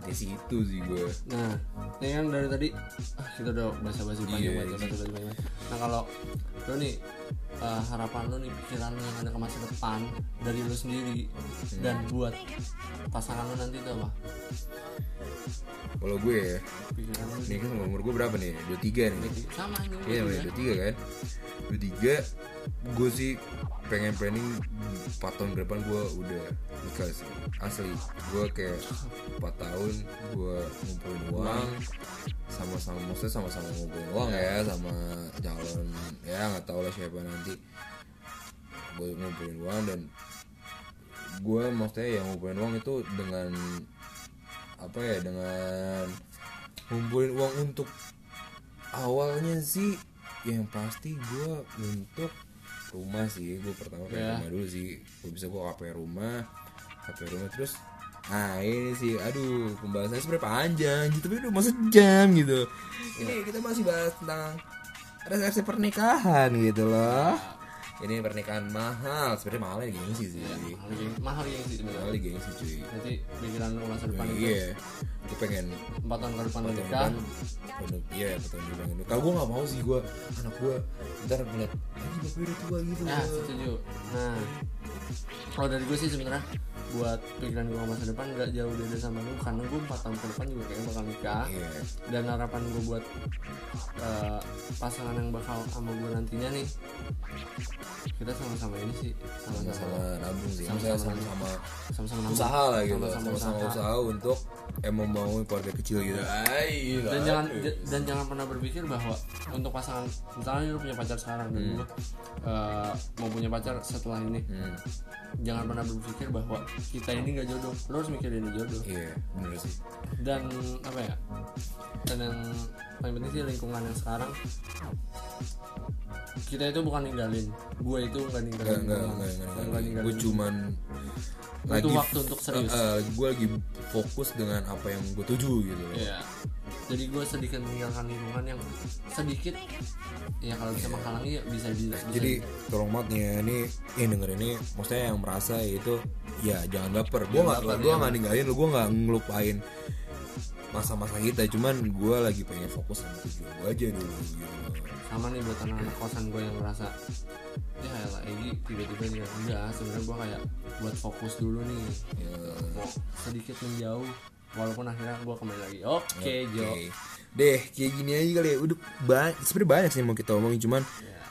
Speaker 1: di situ sih gue
Speaker 2: Nah, ini kan dari tadi ah, kita udah basa-basi panjang
Speaker 1: Iya,
Speaker 2: banget, basa-basi panjang. Nah, kalau lo nih eh, harapan lo nih pikiran lo yang ada ke masa depan dari lo sendiri
Speaker 1: Hmm.
Speaker 2: dan buat pasangan lo nanti itu apa?
Speaker 1: kalau gue ya
Speaker 2: Pikiran
Speaker 1: ini kan umur gue berapa nih 23 nih
Speaker 2: sama ini
Speaker 1: Iya,
Speaker 2: gue
Speaker 1: namanya
Speaker 2: juga.
Speaker 1: 23 kan 23 Gue sih pengen planning 4 tahun ke depan gue udah nikah sih. Asli Gue kayak 4 tahun gue ngumpulin uang Sama-sama maksudnya sama-sama ngumpulin uang ya Sama calon Ya nggak tahu lah siapa nanti. Gue ngumpulin uang dan Gue maksudnya yang ngumpulin uang itu dengan Apa ya dengan Ngumpulin uang untuk awalnya sih yang pasti gue untuk rumah sih gue pertama pengen
Speaker 2: Ya.
Speaker 1: rumah dulu sih. Gue bisa gue KP rumah KP rumah terus nah ini sih aduh pembahasannya sebenarnya panjang gitu tapi udah mau sejam gitu. Ini kita masih bahas tentang resepsi pernikahan gitu loh ini pernikahan mahal. Sebenarnya mahal ya gengsi sih.
Speaker 2: Mahal yang mahal yang sih sebenarnya.
Speaker 1: mahal ya gengsi cuy.
Speaker 2: Nanti pikiran lo masa depan itu
Speaker 1: iya. Gue pengen
Speaker 2: empat tahun ke depan
Speaker 1: tahun
Speaker 2: nikah.
Speaker 1: depan iya betul juga ini kalau gue nggak mau sih gue anak gue ntar ngeliat ini bapak udah tua gitu.
Speaker 2: Nah, setuju. Nah, kalau dari gue sih sebenarnya buat pikiran gue masa depan gak jauh beda sama lu karena gue 4 tahun ke depan juga kayaknya bakal nikah.
Speaker 1: Iya.
Speaker 2: Dan harapan gue buat eh, pasangan yang bakal sama gue nantinya nih kita sama-sama ini sih.
Speaker 1: Sama-sama nabung sih.
Speaker 2: Sama-sama
Speaker 1: sama-sama usaha lah gitu.
Speaker 2: Sama-sama usaha.
Speaker 1: untuk emang mau keluarga kecil gitu.
Speaker 3: Ay,
Speaker 2: dan jangan dan jangan pernah berpikir bahwa untuk pasangan misalnya lu punya pacar sekarang dan lu eh, mau punya pacar setelah ini
Speaker 1: Hmm.
Speaker 2: jangan pernah berpikir bahwa kita ini nggak jodoh. Lu harus mikirin ini jodoh.
Speaker 1: Iya bener sih.
Speaker 2: Dan apa ya dan yang paling penting sih lingkungan yang sekarang kita itu bukan ninggalin gue itu nggak ninggalin
Speaker 1: Enggak, enggak,
Speaker 2: lingkungan.
Speaker 1: enggak, enggak,
Speaker 2: Nggak ninggalin
Speaker 1: Gue cuman
Speaker 2: Butuh waktu untuk serius.
Speaker 1: gue lagi fokus dengan apa yang gue tuju gitu loh.
Speaker 2: Iya. Jadi gue sedikit meninggalkan lingkungan yang sedikit ya kalau bisa menghalangi ya bisa bisa
Speaker 1: Jadi tolong banget nih ya, ini yang denger ini maksudnya yang merasa itu ya jangan baper. Gue nggak gue
Speaker 2: ya.
Speaker 1: nggak ninggalin lu, gue nggak ngelupain masa-masa kita. Cuman gue lagi pengen fokus sama tujuan gue aja dulu gitu.
Speaker 2: Sama nih buat anak-anak kosan gue yang merasa ya lah Egi tiba-tiba nih enggak sebenarnya gue kayak buat fokus dulu nih
Speaker 1: Ya,
Speaker 2: mau sedikit menjauh walaupun akhirnya gue kembali lagi oke Jo
Speaker 1: Oke. Deh, kayak gini aja kali ya. Udah banyak, sebenarnya banyak sih yang mau kita omongin cuman
Speaker 2: ya,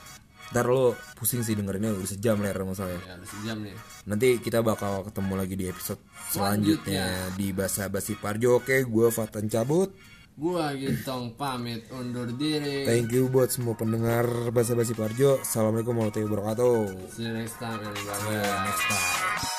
Speaker 1: ntar lo pusing sih dengerinnya udah sejam ler masalahnya.
Speaker 2: ya udah sejam nih
Speaker 1: Nanti kita bakal ketemu lagi di episode selanjutnya di Basa Basi Parjo. Oke, gue Fatan cabut.
Speaker 2: Gue Gintong pamit undur diri
Speaker 1: Thank you buat semua pendengar Basa Basi Parjo. Assalamualaikum warahmatullahi wabarakatuh.
Speaker 2: see you next time everybody
Speaker 1: Next time.